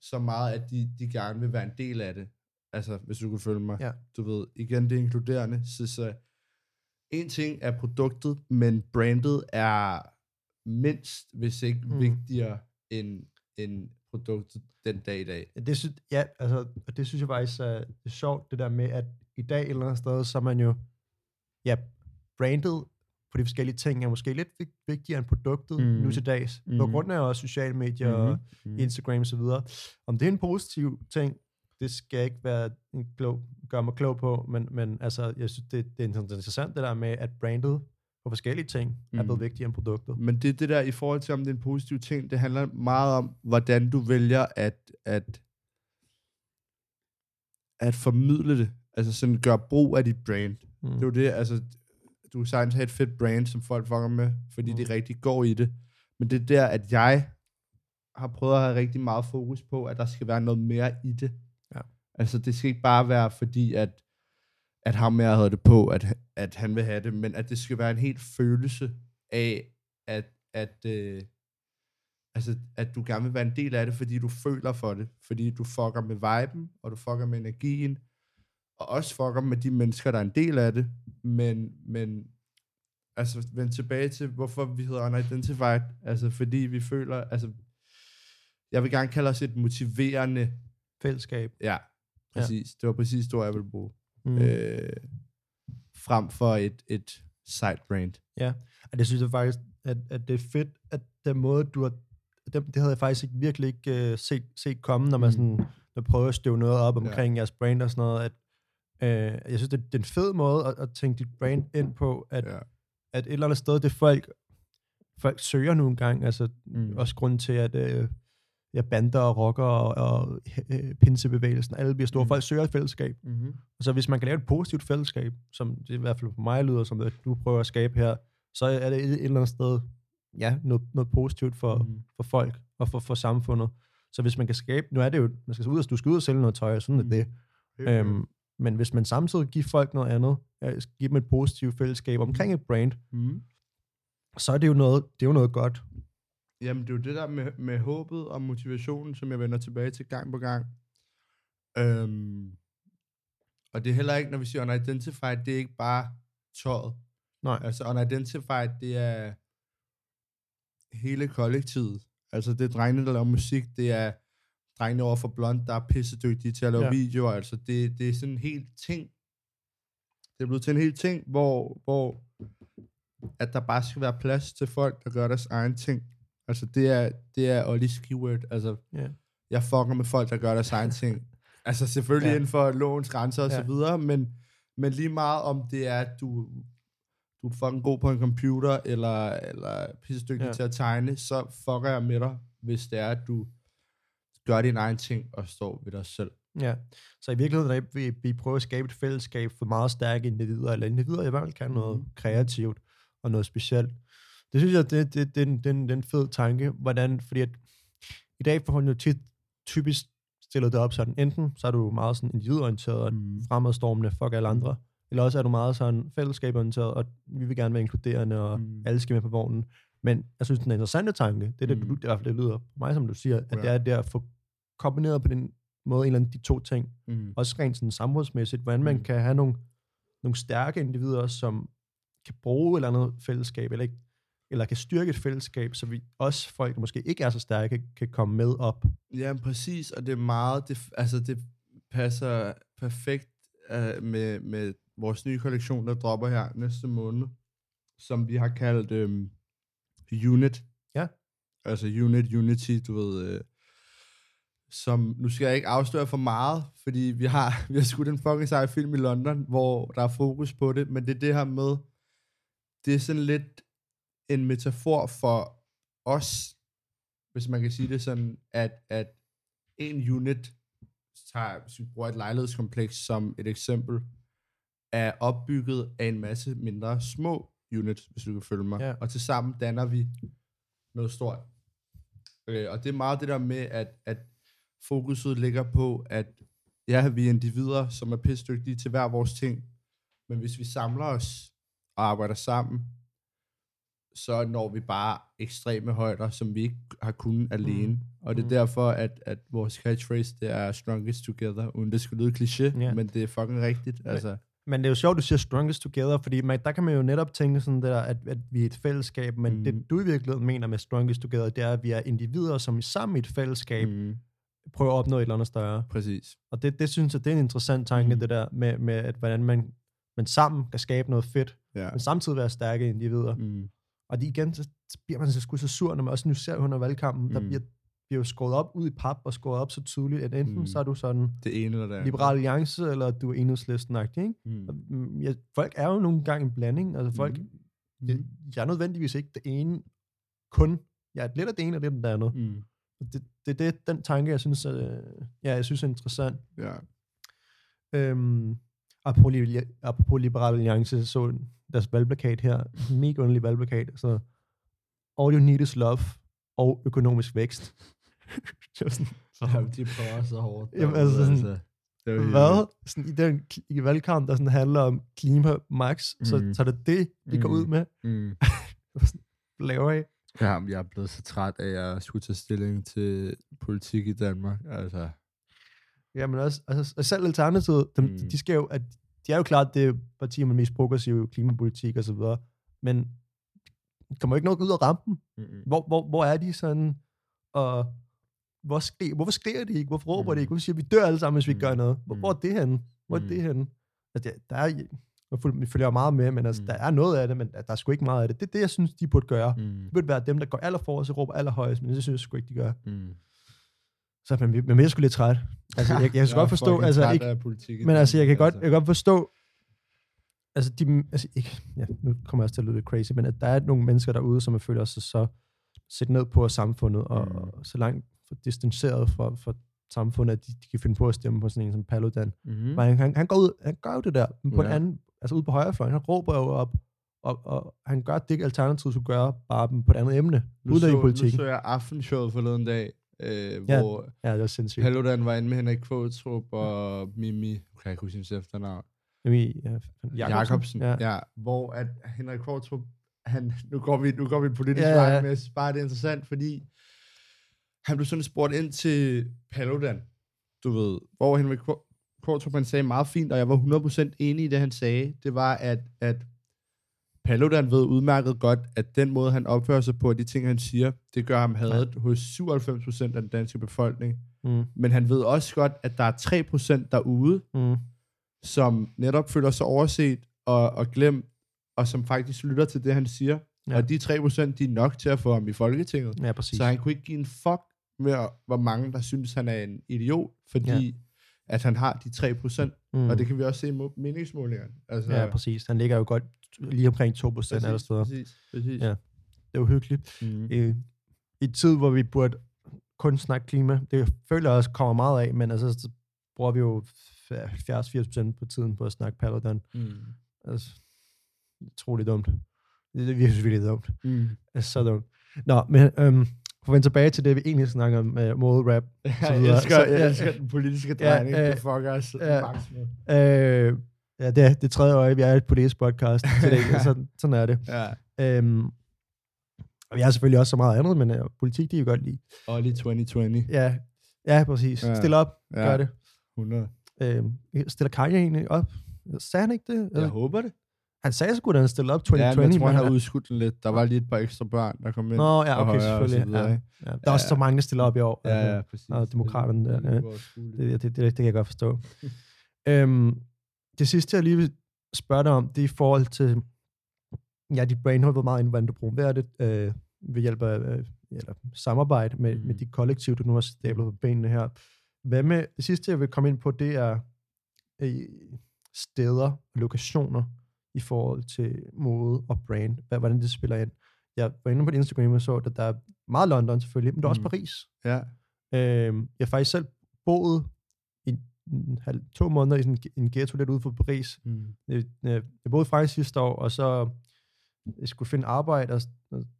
så meget, at de, de gerne vil være en del af det. Altså, hvis du kunne følge mig. Ja. Du ved, igen, det er inkluderende. Så, så en ting er produktet, men brandet er mindst, hvis ikke Mm. vigtigere end, end produktet den dag i dag. Det synes, ja, altså, og det synes jeg faktisk er, det er sjovt, det der med, at i dag et eller andet sted, så er man jo, ja, brandet på de forskellige ting er måske lidt vig- vigtigere end produktet mm. Nu til dags. Mm. På grund af også sociale medier mm. og. Instagram og så videre. Om det er en positiv ting, det skal jeg ikke være en klog, gøre mig klog på, men, men altså, jeg synes, det, det er interessant det der med, at brandet på forskellige ting mm. er Mm. blevet vigtigere end produktet. Men det, det der i forhold til, om det er en positiv ting, det handler meget om, hvordan du vælger at, at, at formidle det. Altså sådan gøre brug af dit brand. Mm. Det er jo det, altså, du kan sagtens have et fedt brand, som folk fucker med, fordi Mm. mm. de rigtig går i det. Men det er der, at jeg har prøvet at have rigtig meget fokus på, at der skal være noget mere i det. Altså, det skal ikke bare være fordi, at, at ham jeg havde det på, at, at han vil have det, men at det skal være en helt følelse af, at, at, øh, altså, at du gerne vil være en del af det, fordi du føler for det. Fordi du fucker med viben, og du fucker med energien, og også fucker med de mennesker, der er en del af det. Men, men altså, vend tilbage til, hvorfor vi hedder Unidentified. Altså, fordi vi føler, altså, jeg vil gerne kalde os et motiverende, Fællesskab. ja, præcis. Ja. Det var præcis det, jeg ville bruge. Mm. Øh, frem for et, et side brand. Og det synes jeg faktisk, at, at det er fedt, at den måde, du har... Det, det havde jeg faktisk ikke, virkelig ikke uh, set, set komme, når man Mm. sådan, når prøver at støve noget op omkring jeres brand og sådan noget. At, uh, jeg synes, det, det er en fed måde at, at tænke dit brand ind på, at, Ja. at et eller andet sted, det folk, folk søger nogle gange, altså Mm. også grunden til, at uh, ja, bander og rocker og, og uh, pinsebevægelsen, alle bliver store. Mm. Folk søger et fællesskab. Mm-hmm. Og så hvis man kan lave et positivt fællesskab, som det i hvert fald på mig lyder, som at du prøver at skabe her, så er det et, et eller andet sted, ja, noget, noget positivt for, mm. for folk og for, for samfundet. Så hvis man kan skabe, nu er det jo, man skal ud du skal ud og sælge noget tøj, og sådan Mm. er det. Øhm, men hvis man samtidig giver folk noget andet, øh, giver dem et positivt fællesskab omkring et brand, Mm. så er det jo noget, det er jo noget godt. Jamen, det er jo det der med, med håbet og motivationen, som jeg vender tilbage til gang på gang. Øhm, og det er heller ikke, når vi siger unidentified, det er ikke bare tøjet. Nej. Altså unidentified, det er hele kollektivet. Altså det er drengene, der laver musik, det er drengene over for blond, der er pissedygtige til at lave Ja. videoer. Altså det, det er sådan en helt ting. Det er blevet til en helt ting, hvor, hvor at der bare skal være plads til folk, der gør deres egen ting. Altså det er, det er Ollie's keyword. Altså Ja. jeg fucker med folk, der gør deres egen ting. Altså selvfølgelig ja. inden for lovens grænser og Ja. så videre, men, men lige meget om det er, at du, du er fucking god på en computer, eller, eller pissedygtig ja. til at tegne, så fucker jeg med dig, hvis det er, at du gør din egen ting og står ved dig selv. Ja, så i virkeligheden er vi, vi prøver at skabe et fællesskab for meget stærke individer, eller individer, i hvert fald kan noget Mhm. kreativt og noget specielt. Det synes jeg, det, det, det, det, det er en fed tanke, hvordan, fordi at i dag får man jo tit typisk stillet det op sådan, enten så er du meget sådan individorienteret og Mm. fremadstormende, fuck alle andre, eller også er du meget sådan fællesskaborienteret, og vi vil gerne være inkluderende, og Mm. alle skal med på vognen. Men jeg synes, den er interessante tanke, det er det, Mm. du, det, i hvert fald det lyder på mig, som du siger, at det Ja. er det at få kombineret på den måde, en eller anden de to ting, Mm. også rent sådan samfundsmæssigt, hvordan man Mm. kan have nogle, nogle stærke individer, som kan bruge et eller andet fællesskab, eller, ikke, eller kan styrke et fællesskab, så vi også folk, der måske ikke er så stærke, kan komme med op. Ja, præcis, og det er meget, det, altså det passer perfekt uh, med, med vores nye kollektion, der dropper her næste måned, som vi har kaldt um, Unit. Ja. Altså Unit, Unity, du ved, uh, som, nu skal jeg ikke afsløre for meget, fordi vi har, vi har skudt en fucking sej film i London, hvor der er fokus på det, men det er det her med, det er sådan lidt en metafor for os, hvis man kan sige det sådan, at, at en unit, tager, hvis vi bruger et lejlighedskompleks som et eksempel, er opbygget af en masse mindre små units, hvis du kan følge mig. Ja. Og tilsammen danner vi noget stort. Øh, og det er meget det der med, at, at fokuset ligger på, at ja, vi er individer, som er pissedygtige til hver vores ting, men hvis vi samler os og arbejder sammen, så når vi bare ekstreme højder, som vi ikke har kunnet alene. Mm. Og det er Mm. derfor, at, at vores catchphrase, det er strongest together, uden det skal lyde kliché, yeah. men det er fucking rigtigt. Altså, Men det er jo sjovt, du siger strongest together, fordi man, der kan man jo netop tænke sådan der, at, at vi er et fællesskab, men mm. Det du i virkeligheden mener med strongest together, det er, at vi er individer, som i sammen i et fællesskab mm. prøver at opnå et eller andet større. præcis. Og det, det synes jeg, det er en interessant tanke. Mm. det der med, med at hvordan man, man sammen kan skabe noget fedt, Ja. men samtidig være stærke individer. Mm. Og det igen, så bliver man så sgu så sur, når man også nu ser under valgkampen, mm. der bliver, bliver jo skåret op ud i pap og skåret op så tydeligt, at enten mm. Så er du sådan det ene eller det andet. liberal alliance, eller du er enhedslisten ikke? Mm. Og, mm, Ja, folk er jo nogle gange en blanding. Altså folk, mm. Jeg, jeg er nødvendigvis ikke det ene kun. Jeg er lidt af det ene og lidt af det andet. Mm. Mm. Det, det, det er den tanke, jeg synes, øh, ja, jeg synes er interessant. Ja. Øhm, apropos, apropos Liberal Alliance, så deres valgplakat her, mega underlig valgplakat, så all you need is love og økonomisk vækst. sådan, Ja, de prøver så hårdt. Jamen, altså sådan, Det helt hvad? Sådan, I den i valgkamp, der sådan handler om klima max, mm. så, Mm. så er det det, vi går Mm. ud med. Mm. Hvad laver I? Ja, men jeg er blevet så træt af, at jeg skulle tage stilling til politik i Danmark. Altså, Jamen også, altså, og selv Alternativet, dem. Mm. de skal jo, at, de er jo klart det parti med mest progressive klimapolitik og så videre, men kommer jo ikke noget ud af rampen. mm-mm. Hvor, hvor, hvor er de sådan, og hvor skri, hvorfor skriger de ikke? Hvorfor råber mm. Mm. de ikke? Hvorfor siger vi, dør alle sammen, hvis vi Mm. gør noget? Hvor, Mm. hvor er det henne? Hvor er Mm. det henne? Altså, der, der er, jeg følger- meget med, men altså, mm. Mm. der er noget af det, men der, er sgu ikke meget af det. Det er det, jeg synes, de burde gøre. Mm. Mm. Det burde være dem, der går allerforrest og råber allerhøjest, men det synes jeg sgu ikke, de gør. Mm. Så men, men jeg er sgu lidt træt. Altså, jeg, jeg, kan godt forstå, altså, ikke, politik i men altså, jeg kan, Danmark, godt, jeg kan godt forstå, altså, de, altså ikke, ja, nu kommer jeg også til at lyde lidt crazy, men at der er nogle mennesker derude, som føler sig så sæt ned på af samfundet, og, Mm. og så langt for distanceret fra, fra samfundet, at de, de kan finde på at stemme på sådan en som Paludan. Mm. Men han, han, går ud, han gør jo det der, men på ja. en Ja. anden, altså ude på højrefløjen, han råber jo op og, og han gør det, Alternativet skulle gøre, bare på et andet emne, Nu ud af så, nu politikken. så jeg aftenshowet forleden dag, øh, Ja. hvor Ja, det var sindssygt. Paludan var inde med Henrik Kvotrup og Mimi, kan jeg ikke huske hendes efternavn, Jamen, ja, Jacobsen, Ja. ja. hvor at Henrik Kvotrup, han, nu går vi, nu går vi politisk Ja, ja, ja. men jeg synes bare, det er interessant, fordi han blev sådan spurgt ind til Paludan, du ved, hvor Henrik Kv- Kvotrup, han sagde meget fint, og jeg var 100% enig i det, han sagde, det var, at, at Paludan ved udmærket godt, at den måde, han opfører sig på, og de ting, han siger, det gør ham hadet hos 97% af den danske befolkning. Mm, Men han ved også godt, at der er 3% derude, mm, som netop føler sig overset og, og glemt, og som faktisk lytter til det, han siger. Ja. Ja. Og de 3% de er nok til at få ham i Folketinget. ja, præcis. Så han kunne ikke give en fuck med, hvor mange, der synes, han er en idiot, fordi Ja. ja. at han har de 3%. mm. Og det kan vi også se i meningsmålingerne. Altså, Ja, præcis. Han ligger jo godt lige omkring 2 procent alle steder. Præcis, præcis. Ja. Det er jo hyggeligt. Mm. Øh, I en tid, hvor vi burde kun snakke klima, det føler jeg også kommer meget af, men altså, så bruger vi jo 70-80 procent på tiden på at snakke Paludan. Mm. Altså, utroligt dumt. Det er virkelig, virkelig dumt. Mm. Altså, så dumt. Nå, men øhm, for at vende tilbage til det, vi egentlig snakker om, uh, mode rap. Så Jeg elsker, Så- jeg ja. elsker den politiske Ja, drejning. øh, det fucker os ja. med. Øh, ja, det er det tredje øje, vi er et politisk podcast. Så det, sådan, sådan er det. Ja. Øhm, og vi har selvfølgelig også så meget andet, men uh, politik, de er jo godt lide. Ollie 2020. Ja, ja præcis. Ja. Stil op, Ja. gør det. 100. Øhm, stiller Kanye egentlig op? Sagde han ikke det? Jeg Eller? håber det. Han sagde sgu, da han stillede op Ja, 2020. men jeg tror, han har udskudt den lidt. Der var lige et par ekstra børn, der kom ind. Nå, ja, okay, selvfølgelig. Ja, ja. Der er også så mange, der stiller op i år. Ja, ja, præcis. Og demokraterne der, Det er ja. Det, det, det, det kan jeg godt forstå. øhm, det sidste, jeg lige vil spørge dig om, det er i forhold til, ja, dit brain har været meget inde, hvordan du promoverer det, øh, ved hjælp af øh, eller samarbejde med, mm. med de kollektiv, du nu har stablet på benene her. Hvad med, det sidste, jeg vil komme ind på, det er øh, steder, lokationer, i forhold til mode og brand, hvad, hvordan det spiller ind. Jeg var inde på Instagram og så, at der er meget London selvfølgelig, men der er også Mm. Paris. Ja. Øh, jeg har faktisk selv boet en halv, to måneder i sådan en- ghetto lidt ude for Paris. Mm. Jeg, jeg, jeg boede i Frankrig sidste år, og så jeg skulle finde arbejde, og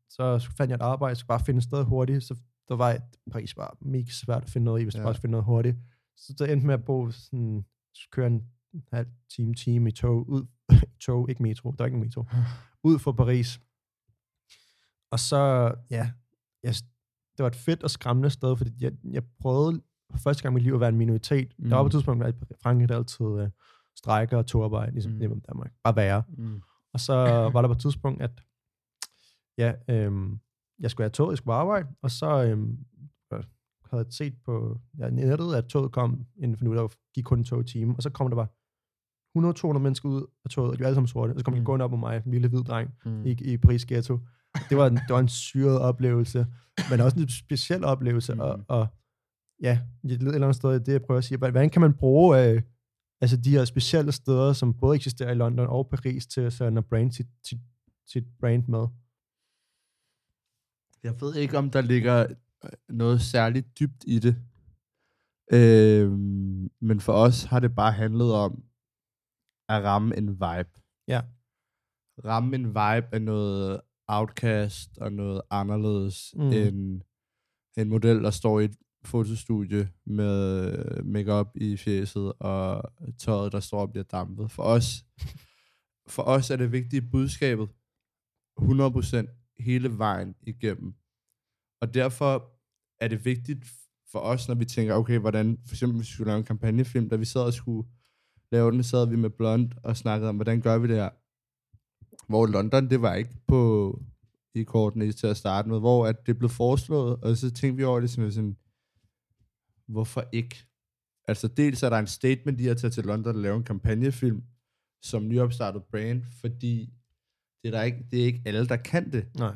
så fandt jeg et arbejde, jeg skulle bare finde et sted hurtigt, så der var et, Paris var mega svært at finde noget i, hvis ja. du bare skulle finde noget hurtigt. Så det endte med at bo sådan, køre en halv time, time i tog, ud, tog, ikke metro, der var ikke en metro, ud for Paris. Og så, ja, jeg, det var et fedt og skræmmende sted, fordi jeg, jeg prøvede for første gang i mit liv at være en minoritet. Mm. Der var på et Mm. tidspunkt, at i Frankrig der altid uh, strækker og togarbejde, ligesom mm. I Danmark. Bare være. Mm. Og så var der på et tidspunkt, at ja, øhm, jeg skulle have toget, jeg skulle arbejde, og så øhm, øh, havde jeg set på ja, nettet, at toget kom inden for nu, der gik kun to timer, og så kom der bare 100-200 mennesker ud af toget, og de var alle sammen sorte, og så kom de Mm. gående op på mig, en lille hvid dreng, Mm. i, i Paris Ghetto. Det var, en, det var en syret oplevelse, men også en speciel oplevelse, mm. og, og ja, et eller andet sted, det jeg prøver at sige, hvordan kan man bruge øh, altså de her specielle steder, som både eksisterer i London og Paris, til at brand sit, sit, sit brand med? Jeg ved ikke, om der ligger øh, noget særligt dybt i det. Øhm, men for os har det bare handlet om at ramme en vibe. Ja. Ramme en vibe af noget outcast og noget anderledes mm. end en model, der står i et fotostudie med øh, makeup i fjeset og tøjet, der står og bliver dampet. For os, for os er det vigtige budskabet 100% hele vejen igennem. Og derfor er det vigtigt for os, når vi tænker, okay, hvordan, for eksempel hvis vi skulle lave en kampagnefilm, da vi sad og skulle lave den, sad vi med Blond og snakkede om, hvordan gør vi det her? Hvor London, det var ikke på i kortene til at starte med, hvor at det blev foreslået, og så tænkte vi over det som sådan, hvorfor ikke? Altså dels er der en statement i at tage til London og lave en kampagnefilm som nyopstartet brand, fordi det er, der ikke, det er ikke alle, der kan det. Nej.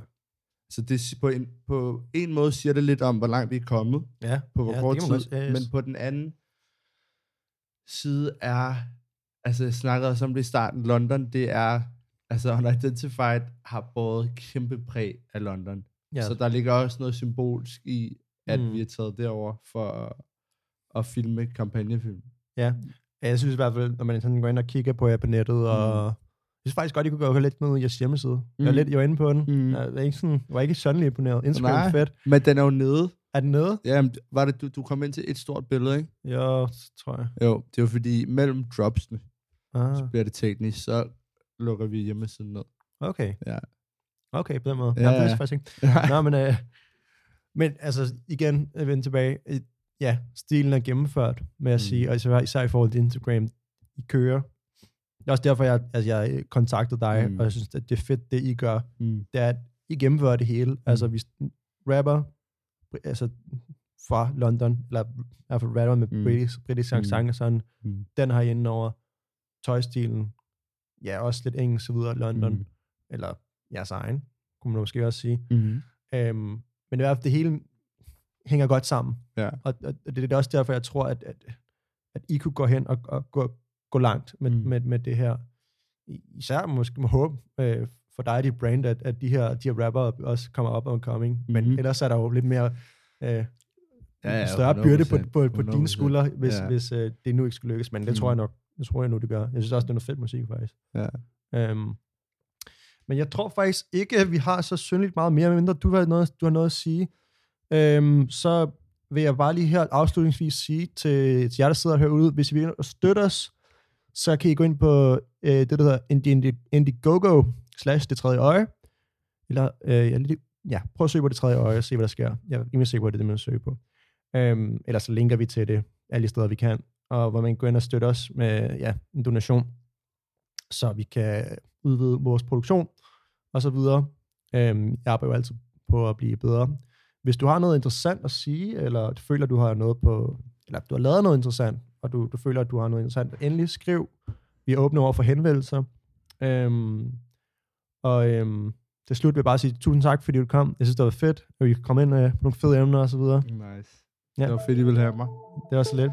Så det, på, en, på en måde siger det lidt om, hvor langt vi er kommet Ja, på hvor ja, kort tid. ja, yes. Men på den anden side er, altså jeg snakkede også om det i starten, London, det er, altså Unidentified har båret kæmpe præg af London. Ja. Så der ligger også noget symbolsk i, at Mm. mm. vi er taget derover for at, at filme kampagnefilm. Ja, jeg synes i hvert fald, når man sådan går ind og kigger på jer på nettet, og synes faktisk godt, I kunne gå lidt med jeres hjemmeside. Mm. Jeg, var Mm. lidt, jeg var inde på den. Mm. Mm. Jeg, var ikke sådan, jeg var ikke sådan imponeret. Instagram Nej. er fedt. Men den er jo nede. Er den nede? Jamen, var det, du, du kom ind til et stort billede, ikke? Jo, tror jeg. Jo, det jo fordi, mellem dropsene, Ah, så bliver det teknisk, så lukker vi hjemmesiden ned. okay. Ja. Okay, på den måde. Ja, Ja, ja. det ja. er faktisk ikke. Nå, men, øh, men altså, igen, at vende tilbage. Øh, Ja, stilen er gennemført, med at Mm. mm. sige, og især, især i forhold til Instagram, I kører. Det er også derfor, jeg, altså, jeg kontaktede dig, Mm. mm. og jeg synes, at det er fedt, det I gør. Mm. Det er, at I gennemfører det hele. Mm. Altså, vi rapper, altså fra London, eller i hvert fald rapper med Mm. mm. britisk, britisk Mm. accent og sådan, Mm. den har inde over tøjstilen. Ja, også lidt engelsk, så videre, London. Mm. Mm. Eller jeres egen, kunne man måske også sige. Mm. Øhm, men i hvert fald, det hele hænger godt sammen. Ja. Og, og det er også derfor, jeg tror, at, at, at I kunne gå hen og, og gå, gå langt med, Mm. med, med det her. Især måske med håb øh, for dig, dit brand, at, at de her, de her rapper også kommer op og coming. Mm. Men Mhm. ellers er der jo lidt mere øh, Ja, ja, større byrde på, 100%, på, på dine 100%. skuldre, hvis, ja. hvis øh, det nu ikke skulle lykkes. Men det Mm. tror jeg nok, det tror jeg nu, det gør. Jeg synes også, det er noget fedt musik, faktisk. Ja. Øhm, men jeg tror faktisk ikke, at vi har så synligt meget mere, mindre du har noget, du har noget at sige. Øhm, så vil jeg bare lige her afslutningsvis sige til, til jer, der sidder herude, hvis I vil støtte os, så kan I gå ind på øh, det, der hedder Indiegogo slash det tredje øje. Eller, øh, jeg lige, ja, prøv at søge på det tredje øje og se, hvad der sker. Jeg er rimelig sikker på, at det er det, man søger på. Øhm, ellers så linker vi til det alle steder, vi kan. Og hvor man kan gå ind og støtte os med ja, en donation, så vi kan udvide vores produktion og så videre. Øhm, jeg arbejder jo altid på at blive bedre. Hvis du har noget interessant at sige, eller du føler, du har noget på, eller du har lavet noget interessant, og du, du føler, at du har noget interessant, endelig skriv. Vi er åbne over for henvendelser. Øhm, og øhm, til slut vil jeg bare sige tusind tak, fordi du kom. Jeg synes, det var fedt, at vi kom ind øh, på nogle fede emner og så videre. Nice. Ja. Det var fedt, I ville have mig. Det var så lidt.